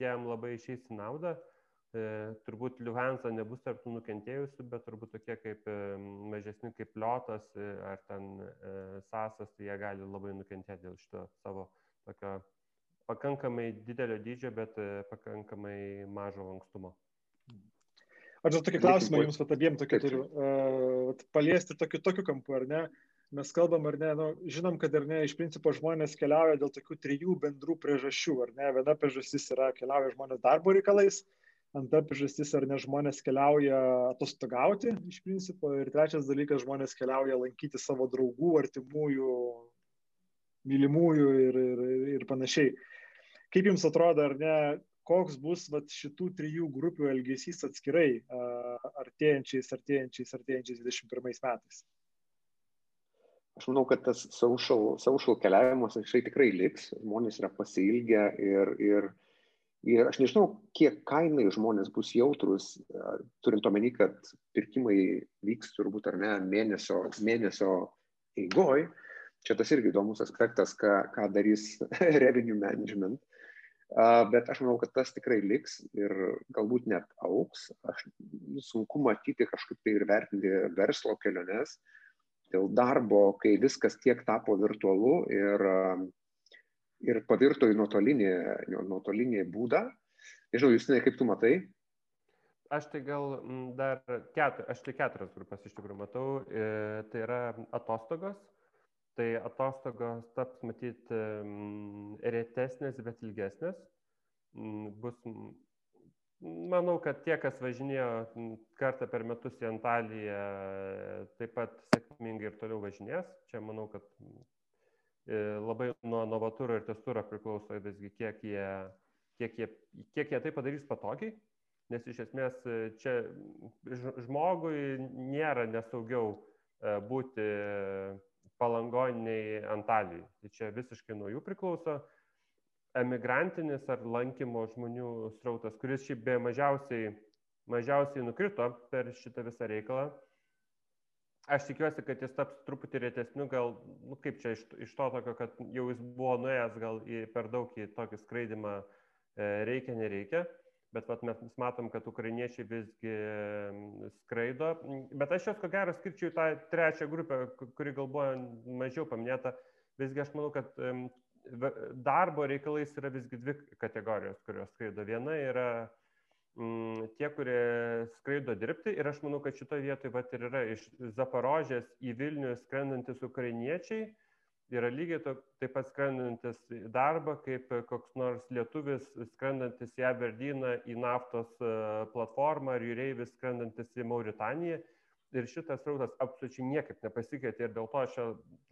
tiem labai išeis į naudą. E, turbūt Luhansa nebus tarp tų nukentėjusių, bet turbūt tokie kaip e, mažesni kaip Liotas ar ten Sasas, tai jie gali labai nukentėti dėl šito savo tokio pakankamai didelio dydžio, bet pakankamai mažo lankstumo. Aš dar tokį klausimą jums pat abiem tokį turiu. Uh, paliesti tokiu, tokiu kampu, ar ne? mes kalbam ar ne, nu, žinom, kad ar ne, iš principo žmonės keliauja dėl tokių trijų bendrų priežasčių, ar ne, viena priežastis yra keliauja žmonės darbo reikalais, antra priežastis ar ne žmonės keliauja atostogauti iš principo ir trečias dalykas žmonės keliauja lankyti savo draugų, artimųjų, mylimųjų ir, ir, ir panašiai. Kaip jums atrodo, ar ne, koks bus vat, šitų trijų grupių elgesys atskirai artėjančiais, artėjančiais, artėjančiais 21 metais? Aš manau, kad tas social, social keliavimas išai tikrai liks, žmonės yra pasilgę ir, ir, ir aš nežinau, kiek kainai žmonės bus jautrus, turint omeny, kad pirkimai vyks turbūt ar ne mėnesio, mėnesio eigoj. Čia tas irgi įdomus aspektas, ką, ką darys revenue management. Bet aš manau, kad tas tikrai liks ir galbūt net auks. Aš sunku matyti kažkaip tai ir vertinti verslo keliones. Dėl darbo, kai viskas tiek tapo virtualu ir, ir pavirto į nuotolinį, nuotolinį būdą. Nežinau, Justinai, kaip tu matai? Aš tai gal dar ketur, aš tai keturias grupės iš tikrųjų matau. E, tai yra atostogos. Tai atostogos taps matyti retesnės, bet ilgesnės. Bus Manau, kad tie, kas važinėjo kartą per metus į Antaliją, taip pat sėkmingai ir toliau važinės. Čia manau, kad e, labai nuo novatūro ir testūro priklauso visgi, kiek jie, kiek, jie, kiek jie tai padarys patogiai. Nes iš esmės e, čia žmogui nėra nesaugiau e, būti palangoniai Antalijai. Tai čia visiškai nuo jų priklauso emigrantinis ar lankymo žmonių srautas, kuris šiaip be mažiausiai, mažiausiai nukrito per šitą visą reikalą. Aš tikiuosi, kad jis taps truputį retesniu, gal, nu, kaip čia iš, iš to tokio, kad jau jis buvo nuėjęs gal į, per daug į tokį skraidimą e, reikia, nereikia, bet vat, mes matom, kad ukrainiečiai visgi skraido. Bet aš jos ko gero skirčiau tą trečią grupę, kuri gal buvo mažiau paminėta. Visgi aš manau, kad darbo reikalais yra visgi dvi kategorijos, kurios skraido. Viena yra mm, tie, kurie skraido dirbti ir aš manau, kad šitoje vietoje vat ir yra iš Zaporožės į Vilnių skrendantis ukrainiečiai. Yra lygiai to, taip pat skrendantis į darbą, kaip koks nors lietuvis skrendantis į Aberdyną, į naftos e, platformą, ar jūreivis skrendantis į Mauritaniją ir šitas srautas absoliučiai niekaip nepasikeitė ir dėl to aš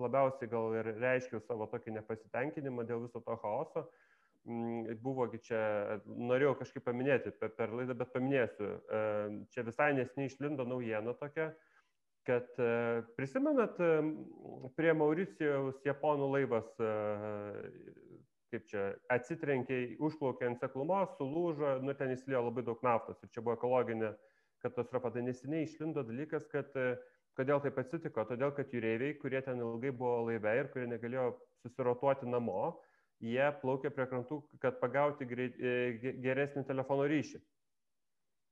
labiausiai gal ir reiškiau savo tokį nepasitenkinimą dėl viso to chaoso. Mm, buvogi čia, norėjau kažkaip paminėti per, per laidą, bet paminėsiu. E, čia visai nesiniai išlindo naujiena tokia, kad e, prisimenat, e, prie Mauricijaus japonų laivas, kaip čia, atsitrenkė, užplaukė ant seklumos, sulūžo, nu ten įsilėjo labai daug naftos ir čia buvo ekologinė katastrofa. Tai neseniai išlindo dalykas, kad e, kodėl taip atsitiko. Todėl, kad jūreiviai, kurie ten ilgai buvo laive ir kurie negalėjo susirotuoti namo, jie plaukė prie krantų, kad pagauti e, geresnį telefono ryšį.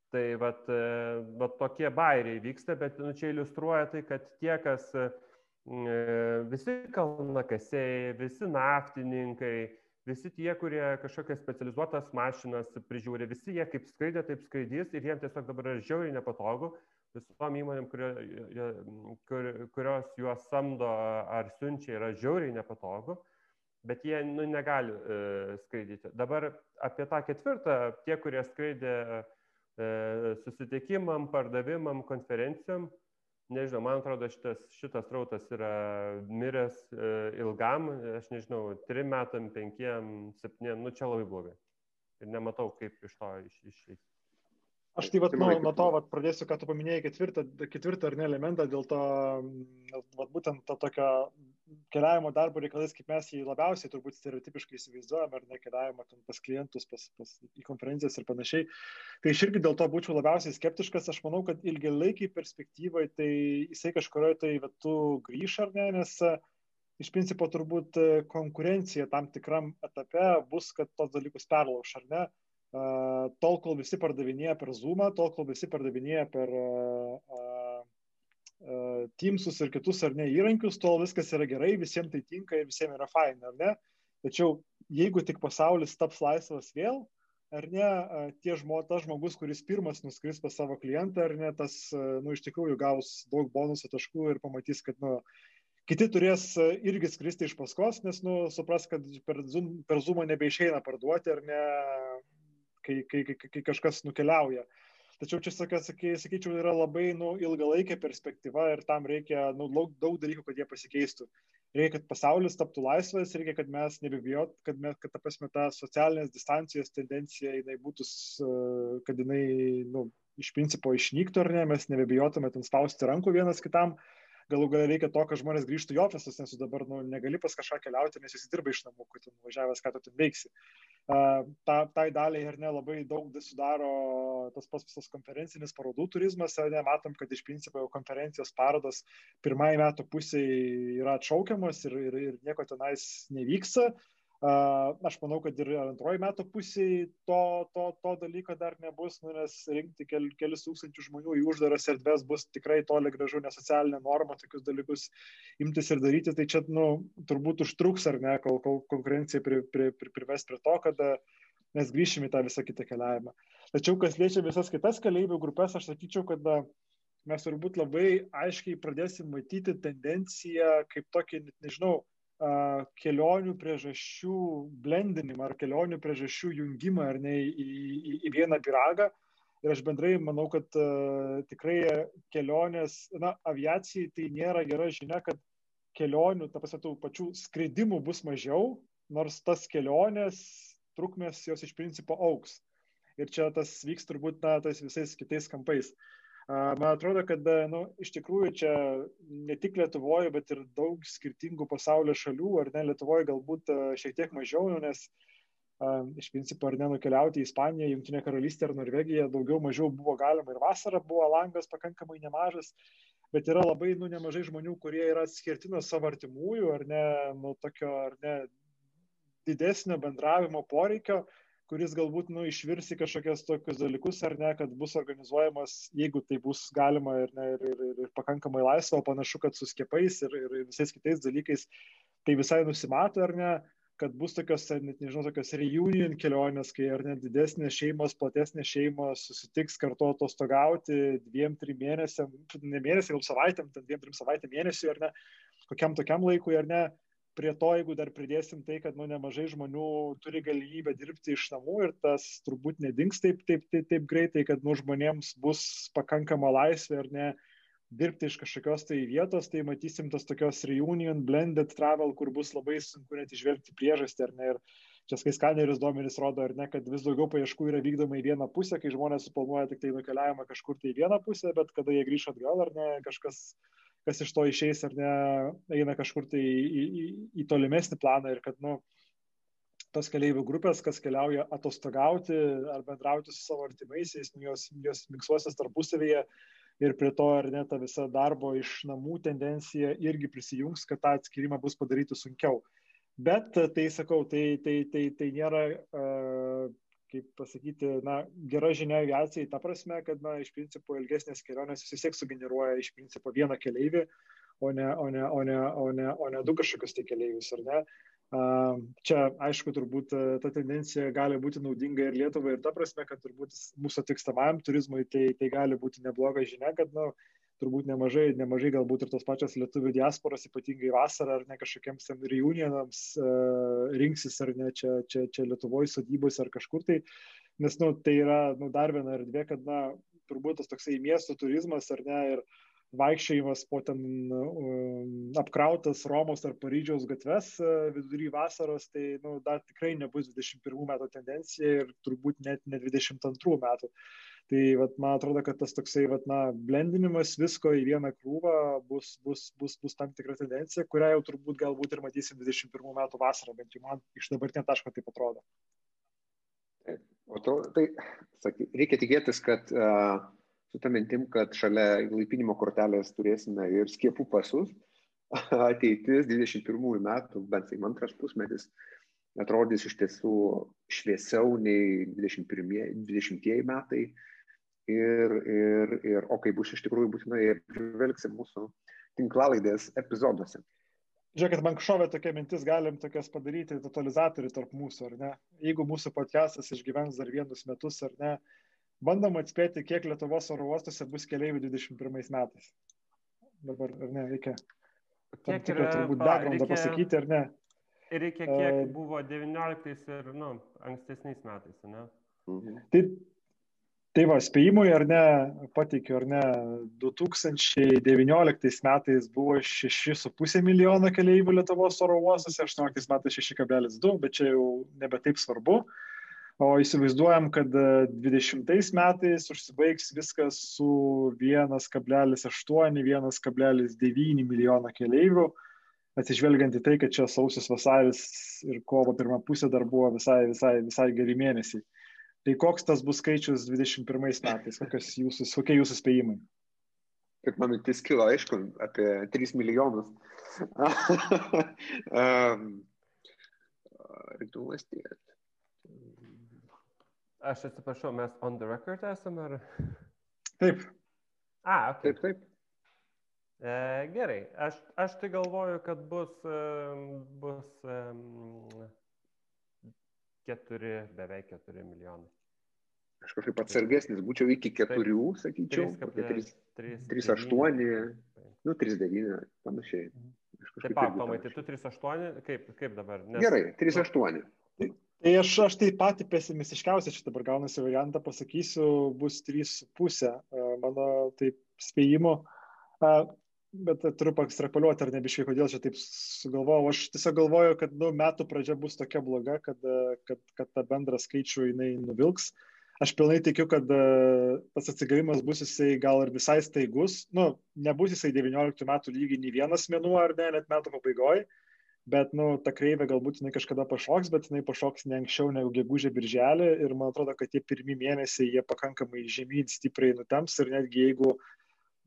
Tai vat, e, vat tokie bairiai vyksta, bet nu, čia iliustruoja tai, kad tie, kas visi kalnakasiai, visi naftininkai, visi tie, kurie kažkokias specializuotas mašinas prižiūri, visi jie kaip skraidė, taip skraidys ir jiems tiesiog dabar yra žiauriai nepatogu visom įmonėm, kurio, kur, kurios juos samdo ar siunčia, yra žiauriai nepatogu, bet jie nu, negali e, skraidyti. Dabar apie tą ketvirtą, tie, kurie skraidė e, susitikimam, pardavimam, konferencijom, nežinau, man atrodo, šitas, šitas rautas yra miręs e, ilgam, aš nežinau, trim metam, penkiem, septyniem, nu čia labai blogai. Ir nematau, kaip iš to išeiti. Iš, Aš tai vat, nuo, nuo to vat, pradėsiu, ką tu paminėjai, ketvirtą, ketvirtą ar ne elementą, dėl to vat, būtent to tokio keliavimo darbo reikalais, kaip mes jį labiausiai turbūt stereotipiškai įsivaizduojame, ar ne keliavimo pas klientus, pas, pas, į konferencijas ir panašiai. Tai aš irgi dėl to būčiau labiausiai skeptiškas. Aš manau, kad ilgalaikiai perspektyvai tai jisai kažkurioje tai vietu grįž ar ne, nes iš principo turbūt konkurencija tam tikram etape bus, kad tos dalykus perlauš ar ne tol, kol visi pardavinėja per Zoom, tol, kol visi pardavinėja per Teamsus ir kitus ar ne įrankius, tol viskas yra gerai, visiems tai tinka ir visiems yra fain, ar ne? Tačiau jeigu tik pasaulis taps laisvas vėl, ar ne, tie žmo, tas žmogus, kuris pirmas nuskris pas savo klientą, ar ne, tas, nu, iš tikrųjų gaus daug bonuso taškų ir pamatys, kad, nu, kiti turės irgi skristi iš paskos, nes, nu, supras, kad per, zoom, per Zoomą nebeišeina parduoti ar ne, kai, kai, kai, kai kažkas nukeliauja. Tačiau čia, sakyčiau, yra labai nu, ilgalaikė perspektyva ir tam reikia nu, daug dalykų, kad jie pasikeistų. Reikia, kad pasaulis taptų laisvas, reikia, kad mes nebebijot, kad, mes, kad ta prasme, ta socialinės distancijos tendencija, jinai būtų, kad jinai nu, iš principo išnyktų ar ne, mes nebebijotume ten spausti rankų vienas kitam, galų gal reikia to, kad žmonės grįžtų į ofisus, nes dabar nu, negali pas kažką keliauti, nes jis dirba iš namų, kai tu nuvažiavęs, ką tu ten veiksi ta, tai daliai ar ne labai daug sudaro tas pats visas konferencinis parodų turizmas, ne, matom, kad iš principo jau konferencijos parodos pirmąjį metų pusėje yra atšaukiamas ir, ir, ir nieko tenais nevyksta. Aš manau, kad ir antroji metų pusėje to, to, to dalyko dar nebus, nu, nes rinkti kel, kelis tūkstančių žmonių į uždaras erdves bus tikrai toli gražu nesocialinė norma tokius dalykus imtis ir daryti. Tai čia nu, turbūt užtruks ar ne, kol, kol konkurencija pri, pri, pri, prives prie to, kad mes grįšime į tą visą kitą keliavimą. Tačiau kas liečia visas kitas keliaivių grupės, aš sakyčiau, kad mes turbūt labai aiškiai pradėsim matyti tendenciją kaip tokį, nežinau, kelionių priežasčių blendinimą ar kelionių priežasčių jungimą ar ne į, į, į vieną piragą. Ir aš bendrai manau, kad uh, tikrai kelionės, na, aviacijai tai nėra gera žinia, kad kelionių, ta prasme, tų pačių skridimų bus mažiau, nors tas kelionės trukmės jos iš principo auks. Ir čia tas vyks turbūt, na, tais visais kitais kampais. Uh, Man atrodo, kad nu, iš tikrųjų čia ne tik Lietuvoje, bet ir daug skirtingų pasaulio šalių, ar ne Lietuvoje galbūt šiek tiek mažiau, nu, nes iš principo ar nenukeliauti į Ispaniją, Junktinę karalystę ar Norvegiją daugiau mažiau buvo galima ir vasarą buvo langas pakankamai nemažas, bet yra labai nu, nemažai žmonių, kurie yra atskirti nuo savo artimųjų ar ne, nuo tokio ar ne didesnio bendravimo poreikio, kuris galbūt nu, išvirs į kažkokias tokius dalykus, ar ne, kad bus organizuojamas, jeigu tai bus galima ir, ne, ir, ir, ir, pakankamai laisva, o panašu, kad su skiepais ir, ir visais kitais dalykais tai visai nusimato, ar ne, kad bus tokios, net nežinau, tokios reunion kelionės, kai ar net didesnės šeimos, platesnės šeimos susitiks kartu atostogauti dviem, trim mėnesiam, ne mėnesiam, gal savaitėm, ten dviem, trim savaitėm mėnesiui, ar ne, kokiam tokiam laikui, ar ne, prie to, jeigu dar pridėsim tai, kad nu, nemažai žmonių turi galimybę dirbti iš namų ir tas turbūt nedings taip, taip, taip, taip greitai, kad nu, žmonėms bus pakankama laisvė ar ne dirbti iš kažkokios tai vietos, tai matysim tas tokios reunion, blended travel, kur bus labai sunku net išvelgti priežastį ar ne. Ir čia kai skaneris duomenys rodo, ar ne, kad vis daugiau paieškų yra vykdoma į vieną pusę, kai žmonės suplanuoja tik tai nukeliavimą kažkur tai į vieną pusę, bet kada jie grįžta atgal ar ne, kažkas kas iš to išeis ar ne, eina kažkur tai į, į, į tolimesnį planą ir kad, nu, tos keliaivių grupės, kas keliauja atostogauti ar bendrauti su savo artimaisiais, nu, jos, jos miksuosis tarpusavėje ir prie to ar ne ta visa darbo iš namų tendencija irgi prisijungs, kad tą atskirimą bus padaryti sunkiau. Bet tai sakau, tai, tai, tai, tai nėra uh, kaip pasakyti, na, gera žinia aviacijai, ta prasme, kad, na, iš principo ilgesnės kelionės vis tiek sugeneruoja iš principo vieną keleivį, o ne, o ne, o ne, o ne, o ne du kažkokius tai keleivius, ar ne? Čia, aišku, turbūt ta tendencija gali būti naudinga ir Lietuvai, ir ta prasme, kad turbūt mūsų tikstamajam turizmui tai, tai gali būti nebloga žinia, kad, na, nu, turbūt nemažai, nemažai galbūt ir tos pačios lietuvių diasporos, ypatingai vasarą ar ne kažkokiems reunionams uh, rinksis ar ne čia, čia, čia Lietuvoje sodybos ar kažkur tai, nes nu, tai yra nu, dar viena erdvė, kad na, turbūt tas toksai miesto turizmas ar ne ir vaikščiojimas po ten um, apkrautas Romos ar Paryžiaus gatves uh, vidury vasaros, tai nu, dar tikrai nebus 21 metų tendencija ir turbūt net ne 22 metų. Uh, Tai vat, man atrodo, kad tas toksai vat, na, blendinimas visko į vieną krūvą bus, bus, bus, bus tam tikra tendencija, kurią jau turbūt galbūt ir matysim 21 metų vasarą, bent jau man iš dabartinio taško taip atrodo. O to, tai, saky, reikia tikėtis, kad uh, su tą mintim, kad šalia laipinimo kortelės turėsime ir skiepų pasus, ateitis 21 metų, bent jau antras pusmetis, atrodys iš tiesų šviesiau nei 21, 20 metai. Ir, ir, ir o kaip bus iš tikrųjų būtinai apžvelgsim mūsų tinklalaidės epizoduose. Žiūrėkit, man šovė tokia mintis, galim tokias padaryti totalizatorių tarp mūsų, ar ne? Jeigu mūsų podcastas išgyvens dar vienus metus, ar ne, bandom atspėti, kiek Lietuvos oro uostuose bus keliaivių 21 metais. Dabar, ar ne, reikia tam tikrą turbūt backgroundą pasakyti, ar ne? Ir reikia, kiek uh, buvo 19 ir, nu, ankstesniais metais, ne? Mhm. Tai, tai va, spėjimui ar ne, pateikiu, ar ne, 2019 metais buvo 6,5 milijono keleivių Lietuvos oro uostose, 18 metais 6,2, bet čia jau nebe taip svarbu. O įsivaizduojam, kad 20 e, metais užsibaigs viskas su 1,8-1,9 milijono keleivių, atsižvelgiant į tai, kad čia sausis vasaris ir kovo pirmą pusę dar buvo visai, visai, visai geri mėnesiai. Tai koks tas bus skaičius 21 metais, jūsų, kokie jūsų spėjimai? Man mintis kilo, aišku, apie 3 milijonus. um, reiktų mąstyti. Aš atsiprašau, mes on the record esame ar? Taip. A, okay. taip, taip. E, gerai, aš, aš tai galvoju, kad bus, bus um, keturi, beveik keturi milijonai. Aš kažkaip atsargesnis, būčiau iki keturių, taip, sakyčiau. 3,8, nu 3,9, panašiai. Taip, pamatai, tu 3,8, kaip, kaip dabar? Nes... Gerai, 3,8. Tai aš, aš tai patį pesimistiškiausią šitą dabar gaunasi variantą pasakysiu, bus 3,5 e, mano taip spėjimo, e, bet turiu pakstrapoliuoti ar nebiškai, kodėl čia taip sugalvojau. Aš tiesiog galvoju, kad nu, metų pradžia bus tokia bloga, kad, e, kad, kad tą bendrą skaičių jinai nuvilks. Aš pilnai tikiu, kad tas atsigavimas bus jisai gal ir visai staigus. Nu, nebus jisai 19 metų lygiai nei vienas mėnuo ar ne, net metų pabaigoje bet nu ta kreivė galbūt jinai kažkada pašoks bet jinai pašoks ne anksčiau negu gegužę birželį ir man atrodo kad tie pirmi mėnesiai jie pakankamai žemyn stipriai nutemps ir netgi jeigu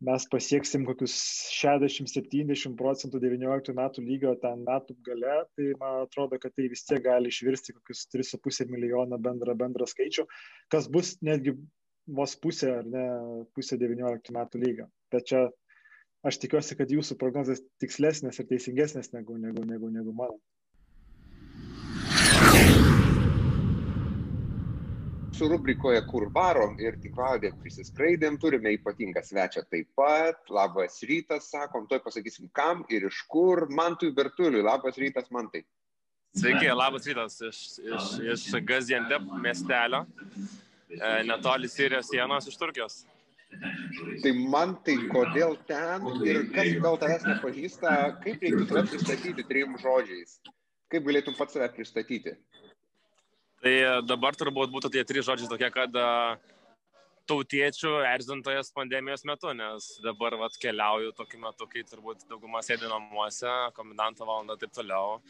mes pasieksim kokius 60-70 procentų 19 metų lygio ten metų gale, tai man atrodo, kad tai vis tiek gali išvirsti kokius 3,5 milijoną bendrą, bendrą skaičių, kas bus netgi vos pusė ar ne pusė 19 metų lygio. Bet čia aš tikiuosi, kad jūsų prognozijas tikslesnės ir teisingesnės negu, negu, negu, negu mano. Su rubrikoje Kur varom ir tikrovė prisiskraidėm, turime ypatingą svečią taip pat. Labas rytas, sakom, toj pasakysim kam ir iš kur. Mantui Bertuliui, labas rytas, Mantai. Sveiki, labas rytas iš, iš, iš Gaziantep miestelio, e, netoli Sirijos sienos iš Turkijos. Tai man tai kodėl ten ir kas gal tavęs nepažįsta, kaip reiktų tave pristatyti trim žodžiais? Kaip galėtum pats save pristatyti? Tai dabar turbūt būtų tie trys žodžiai tokie, kad tautiečių erzintojas pandemijos metu, nes dabar vat, keliauju tokiu metu, kai turbūt dauguma sėdi namuose, komendanto valandą ir taip toliau.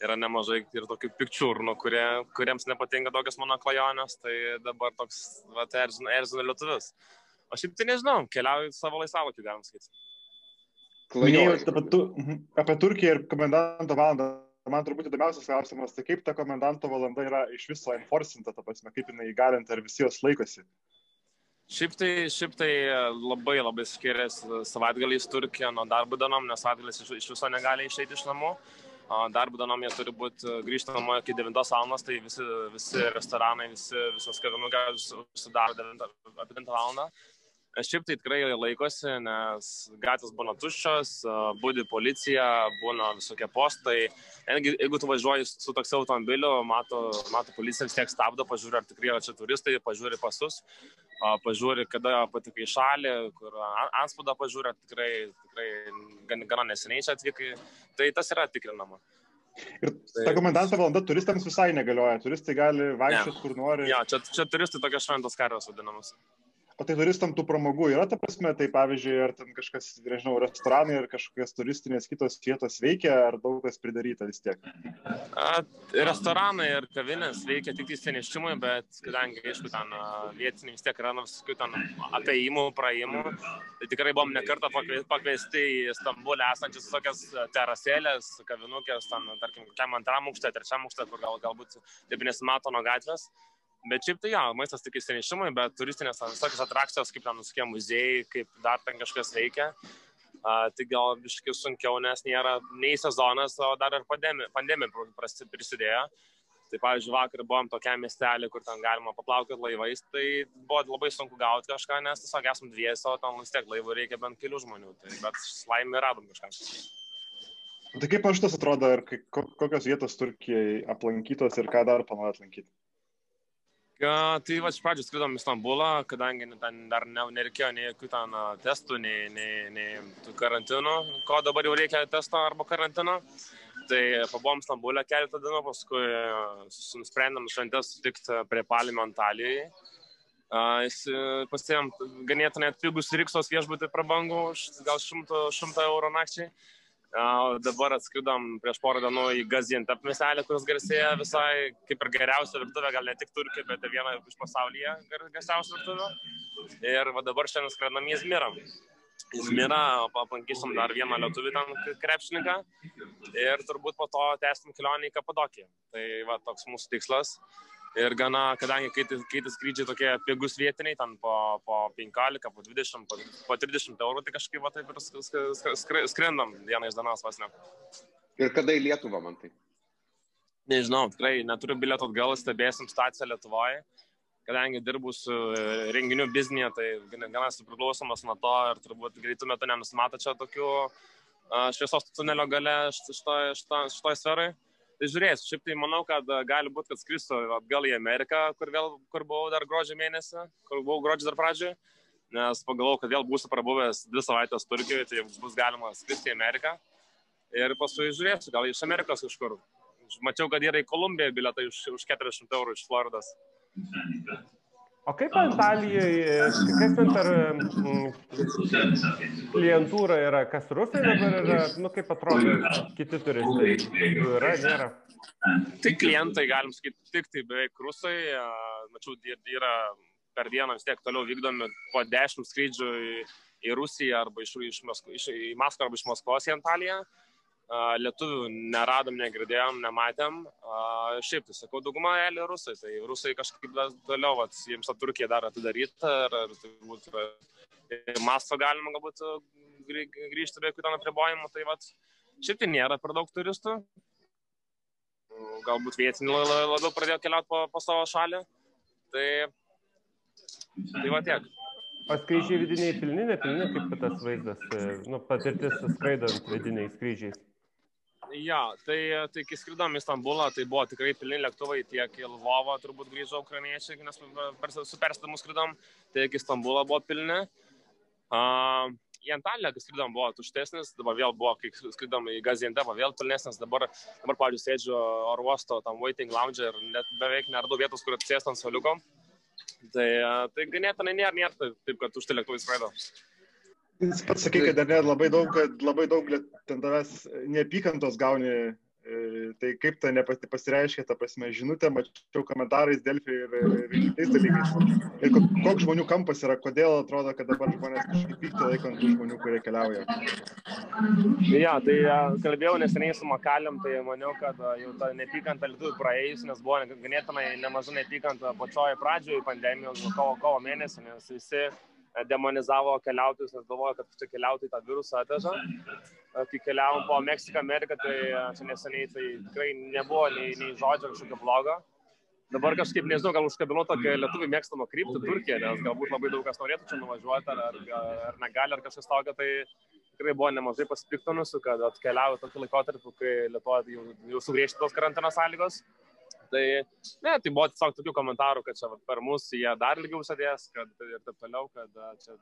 Yra nemažai ir tokių pikčiurnų, kurie, kuriems nepatinka tokios mano klajonės, tai dabar toks vat, erzina, erzina lietuvis. O šiaip tai nežinau, keliauju savo laisvalokį, galim sakyti. Minėjau apie, tu, mhm, apie Turkiją ir komendanto valandą. Man turbūt įdomiausias klausimas, tai kaip ta komendanto valanda yra iš viso enforcinta, ta prasme, kaip jinai įgalinta ir visi jos laikosi. Šiaip tai, šiaip tai labai labai skiriasi savaitgaliais Turkija nuo darbo dienom, nes savaitgaliais iš, iš viso negali išeiti iš namų. Darbo dienom jie turi būti grįžti namo iki 9 val. tai visi, visi restoranai, visi, visos kavinukės užsidaro 9, apie 9 val. Šiaip tai tikrai laikosi, nes gatvės būna tuščios, būdi policija, būna visokie postai. Netgi jeigu tu važiuoji su toks automobiliu, mato, mato policija vis tiek stabdo, pažiūri, ar tikrai yra čia turistai, pažiūri pasus, pažiūri, kada patikai į šalį, kur anspaudą pažiūri, tikrai, tikrai gan, gana neseniai čia atvykai. Tai tas yra tikrinama. Ir tai... ta komendanto valanda turistams visai negalioja. Turistai gali vaikščioti kur nori. Ja, čia, čia turistai tokios šventos karvės vadinamos. O tai turistam tų pramogų yra, ta prasme, tai pavyzdžiui, ar ten kažkas, nežinau, restoranai ar kažkokios turistinės kitos vietos veikia, ar daug kas pridaryta vis tiek? A, restoranai ir kavinės veikia tik įsienešimui, bet kadangi, aišku, ten vietiniai vis tiek yra nu, visokių ten apeimų, praėjimų, tai tikrai buvom nekartą pakviesti į Stambulę esančias tokias terasėlės, kavinukės, ten, tarkim, kokiam antram aukšte, trečiam aukšte, kur gal, galbūt taip nesimato nuo gatvės. Bet šiaip tai jo, maistas tik įsinešimui, bet turistinės visokios atrakcijos, kaip ten nuskė muziejai, kaip dar ten kažkas veikia. Uh, tai gal biškai sunkiau, nes nėra nei sezonas, o dar ir pandemija, pandemija prisidėjo. Tai pavyzdžiui, vakar buvom tokiam miestelį, kur ten galima paplaukti laivais, tai buvo labai sunku gauti kažką, nes tiesiog esam dviesi, o ten vis tiek laivų reikia bent kelių žmonių. Tai, bet laimė radom kažką. Tai kaip man šitas atrodo ir kokios vietos Turkijai aplankytos ir ką dar planuojat lankyti? Ja, tai va, iš pradžių skridom į Stambulą, kadangi ten dar ne, nereikėjo nei jokių ten testų, nei, nei, nei karantinų, ko dabar jau reikia testo arba karantino. Tai pabuvom Stambulę keletą dienų, paskui nusprendėm šventės sutikti prie Palimo Antalijoje. Uh, Pasėjom ganėtinai atpigus Riksos viešbutį prabangų, gal 100, 100 eurų nakčiai. O dabar atskridom prieš porą dienų į Gaziantep miestelį, kuris garsėja visai kaip ir geriausia virtuvė, gal ne tik Turkija, bet ir viena iš pasaulyje garsiausių virtuvių. Ir va dabar šiandien skrendam į Izmirą. Izmirą, aplankysim dar vieną lietuvį ten krepšininką ir turbūt po to tęsim kelionę į Kapadokiją. Tai va toks mūsų tikslas. Ir gana, kadangi kai tai skrydžiai tokie pigus vietiniai, ten po, po 15, po 20, po, po 30 eurų, tai kažkaip va, taip ir skrendam dieną iš dienos vos ne. Ir kada į Lietuvą man tai? Nežinau, tikrai neturiu bilieto atgal, stebėsim situaciją Lietuvoje. Kadangi dirbu su e, renginių biznėje, tai gana esu priklausomas nuo to ir turbūt greitų metų nenusimato čia tokių šviesos tunelio gale šitoje šito, šito sferoje. Tai žiūrėsiu, šiaip tai manau, kad e, gali būti, kad skrisiu atgal į Ameriką, kur, vėl, kur buvau dar gruodžio mėnesį, kur buvau gruodžio dar pradžioje, nes pagalvojau, kad vėl būsiu prabuvęs dvi savaitės Turkijoje, tai bus galima skristi į Ameriką. Ir paskui žiūrėsiu, gal iš Amerikos kažkur. Mačiau, kad yra į Kolumbiją biletai už, už 400 eurų iš Floridos. O kaip Antalijoje, kas ten per klientūra yra, kas rusai dabar yra, nu kaip atrodo, kiti turistai, yra, nėra? Tai klientai, galim sakyti, tik tai beveik rusai, mačiau, yra per dieną vis tiek toliau vykdomi po 10 skrydžių į, į Rusiją arba iš, iš, iš, į Maskvą arba iš Maskvos į Antaliją lietuvių neradom, negirdėjom, nematėm. Šiaip tai sakau, dauguma elė rusai, tai rusai kažkaip toliau, vat, jiems Turkija dar atidaryta ir, ir turbūt masto galima galbūt grįžti be jokių ten apribojimų, tai vat, šiaip tai nėra per daug turistų. Galbūt vietiniai labiau pradėjo keliauti po, po savo šalį. Tai, tai va tiek. O skrydžiai vidiniai pilni, nepilni, kaip tas vaizdas, e, nu, patirtis skraidant vidiniais skrydžiais? Jo, tai, tai kai skridom į Stambulą, tai buvo tikrai pilni lėktuvai, tiek į Lvovą turbūt grįžo ukrainiečiai, nes per, su perstamu skridom, tiek į Stambulą buvo pilni. Uh, į Antaliją, kai skridom, buvo tuštesnis, dabar vėl buvo, kai skridom į Gaziantepą, vėl pilnesnis, dabar, dabar pavyzdžiui, sėdžiu oro uosto tam waiting lounge ir net beveik neradau vietos, kur atsėst ant soliuko. Tai, tai ganėtinai nėra, nėra taip, kad tai lėktuvai skraido. Jis pats sakė, kad dar labai daug, labai daug ten tavęs neapykantos gauni E, tai kaip ta nepasireiškia, ta prasme, žinutė, mačiau komentarais Delfį ir, ir kitais dalykais. Ir koks žmonių kampas yra, kodėl atrodo, kad dabar žmonės kažkaip pykti laikant tų žmonių, kurie keliauja. Ja, tai kalbėjau neseniai su Makaliam, tai maniau, kad jau ta nepykanta lietuvių praėjus, nes buvo ganėtinai nemažai nepykanta pačioje pradžioje pandemijos, kovo, kovo mėnesį, nes visi demonizavo keliautojus, nes galvoja, kad čia keliautojai tą virusą atveža. Kai keliavom po Meksiką, Ameriką, tai čia neseniai tai tikrai nebuvo nei, nei žodžio kažkokio blogo. Dabar kažkaip nežinau, gal užkabinau tokią lietuvių mėgstamą kryptį Turkiją, nes galbūt labai daug kas norėtų čia nuvažiuoti, ar, ar, ar negali, ar kažkas tokio, tai tikrai buvo nemažai pasipiktinusių, kad atkeliavo tokį laikotarpį, kai Lietuvoje jau, jau sugriežtintos karantino sąlygos. Tai, ne, tai buvo tiesiog tokių komentarų, kad čia per mus jie dar ilgiau sėdės, kad ir taip toliau, kad čia,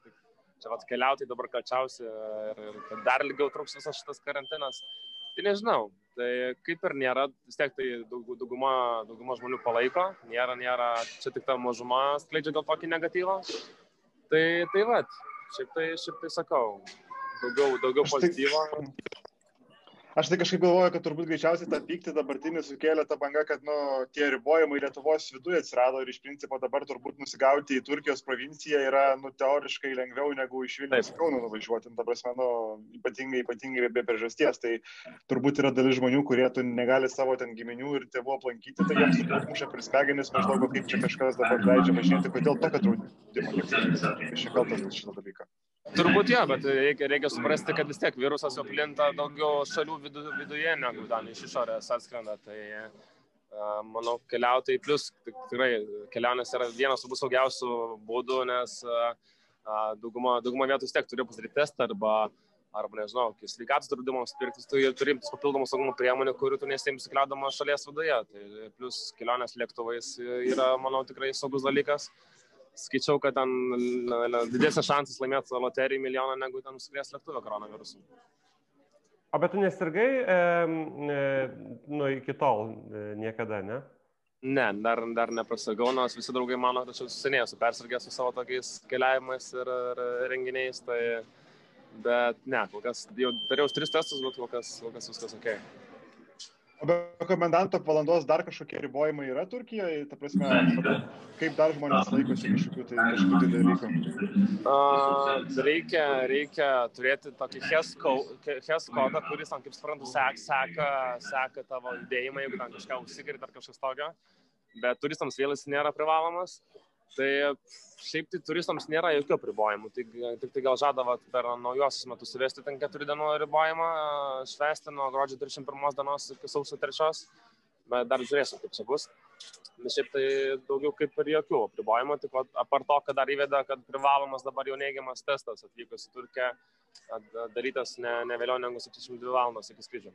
čia vat, keliautai dabar kalčiausi ir, ir kad dar ilgiau truks visas šitas karantinas. Tai nežinau, tai kaip ir nėra, vis tiek tai daug, dauguma, dauguma žmonių palaiko, nėra, nėra, čia tik ta mažuma skleidžia gal tokį negatyvą. Tai, tai vad, šiaip tai, šiaip tai sakau, daugiau, daugiau pozityvo. Aš tai kažkaip galvoju, kad turbūt greičiausiai tą pyktį dabartinį sukėlė ta banga, kad nu, tie ribojimai Lietuvos viduje atsirado ir iš principo dabar turbūt nusigauti į Turkijos provinciją yra nu, teoriškai lengviau negu iš Vilnius į Kauną nuvažiuoti. Ta prasme, nu, ypatingai, ypatingai be priežasties. Tai turbūt yra dalis žmonių, kurie tu negali savo ten giminių ir tėvų aplankyti, tai jiems turbūt muša per smegenis maždaug, kaip čia kažkas dabar leidžia važinėti, kodėl tokio draudimo niekas čia kaltas dėl šito dalyko. Turbūt jo, bet reikia, reikia suprasti, kad vis tiek virusas jau plinta daugiau šalių vidu, viduje negu ten iš išorės atskrenda. Tai uh, manau, keliautojai plus tikrai kelionės yra vienas turbūt saugiausių būdų, nes uh, dauguma, dauguma vietų vis tiek turi pasidaryti testą arba arba nežinau, kai sveikatos draudimams pirktis, tu turi imtis papildomų saugumo priemonių, kurių tu nesėmsi keliaudamas šalies viduje. Tai plus kelionės lėktuvais yra, manau, tikrai saugus dalykas. Skaičiau, kad ten didesnis šansas laimėti loterijų milijoną negu ten užsikrės lėktuvę koronavirusu. O bet tu nesirgai e, e, nu, iki tol e, niekada, ne? Ne, dar, dar neprasirgau, nors visi draugai mano, kad aš jau esu persirgęs su savo tokiais keliavimais ir, ir renginiais. Tai Bet ne, kol kas jau dariau tris testus, bet kol kas, kol kas viskas ok. O be komendanto valandos dar kažkokie ribojimai yra Turkijoje, ta prasme, kaip dar žmonės laikosi kažkokių tai, kažkokių tai dalykų? Uh, reikia, reikia turėti tokį HES kodą, kuris, tam, kaip suprantu, sek, seka, seka tavo judėjimą, jeigu ten kažką užsikrėt ar kažkas tokio, bet turistams vėl jis nėra privalomas. Tai šiaip tai turistams nėra jokių apribojimų, tik, tik tai gal žada per naujosius metus įvesti ten keturių dienų ribojimą, švesti nuo gruodžio 31 dienos iki sausio 3, bet dar žiūrėsiu, kaip čia bus. Bet šiaip tai daugiau kaip ir jokių apribojimų, tik apart to, kad dar įveda, kad privalomas dabar jau neigiamas testas atvykus į Turkiją, darytas ne, ne vėliau negu 72 valandos iki skrydžio.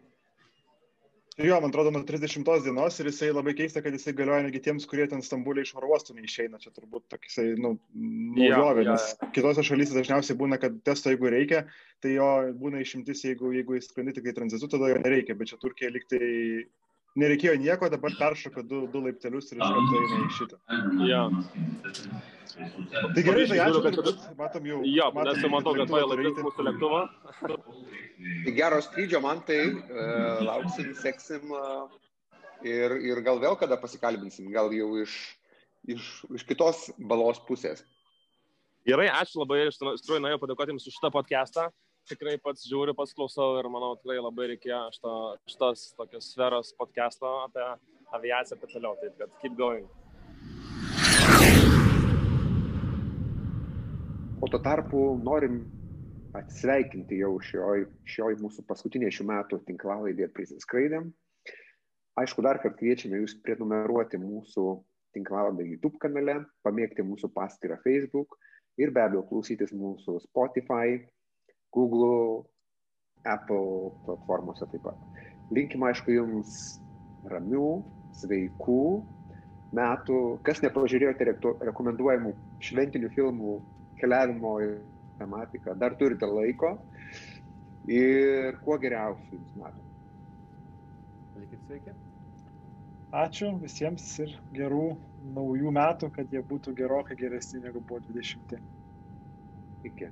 Jo, man atrodo, nuo 30 dienos ir jisai labai keista, kad jisai galioja negi tiems, kurie ten Stambulė iš oro uostų neišeina. Čia turbūt toksai, nu, naujovė, nes kitose šalyse dažniausiai būna, kad testo jeigu reikia, tai jo būna išimtis, jeigu, jeigu jis skrendi tik į tranzitu, tada jo nereikia, bet čia Turkija liktai nereikėjo nieko, dabar peršoka du, du laiptelius ir iš karto eina į šitą. Ja. Tai gerai, tai ačiū, kad matom jau. Jo, nes jau matau, kad tuoj laikys mūsų lėktuvą. Tai gero skrydžio man tai, uh, lauksim, seksim uh, ir, ir gal vėl kada pasikalbinsim, gal jau iš, iš, iš kitos balos pusės. Gerai, ačiū labai, iš tikrųjų norėjau padėkoti Jums už šitą podcastą. Tikrai pats žiūriu, pats klausau ir manau, tikrai labai reikėjo šito, šitos tokios sferos podcast'o apie aviaciją ir taip toliau. Taip, kad keep going. O tuo tarpu norim atsveikinti jau šioj, šioj mūsų paskutinė šių metų tinklalaidė prisiskraidėm. Aišku, dar kartą kviečiame jūs prenumeruoti mūsų tinklalaidę YouTube kanale, pamėgti mūsų paskyrą Facebook ir be abejo klausytis mūsų Spotify, Google, Apple platformose taip pat. Linkim, aišku, jums ramių, sveikų metų. Kas nepažiūrėjote rekomenduojamų šventinių filmų keliavimo tematiką, dar turite laiko ir kuo geriausių jums metų. Likit sveiki. Ačiū visiems ir gerų naujų metų, kad jie būtų gerokai geresni negu buvo 20. Iki.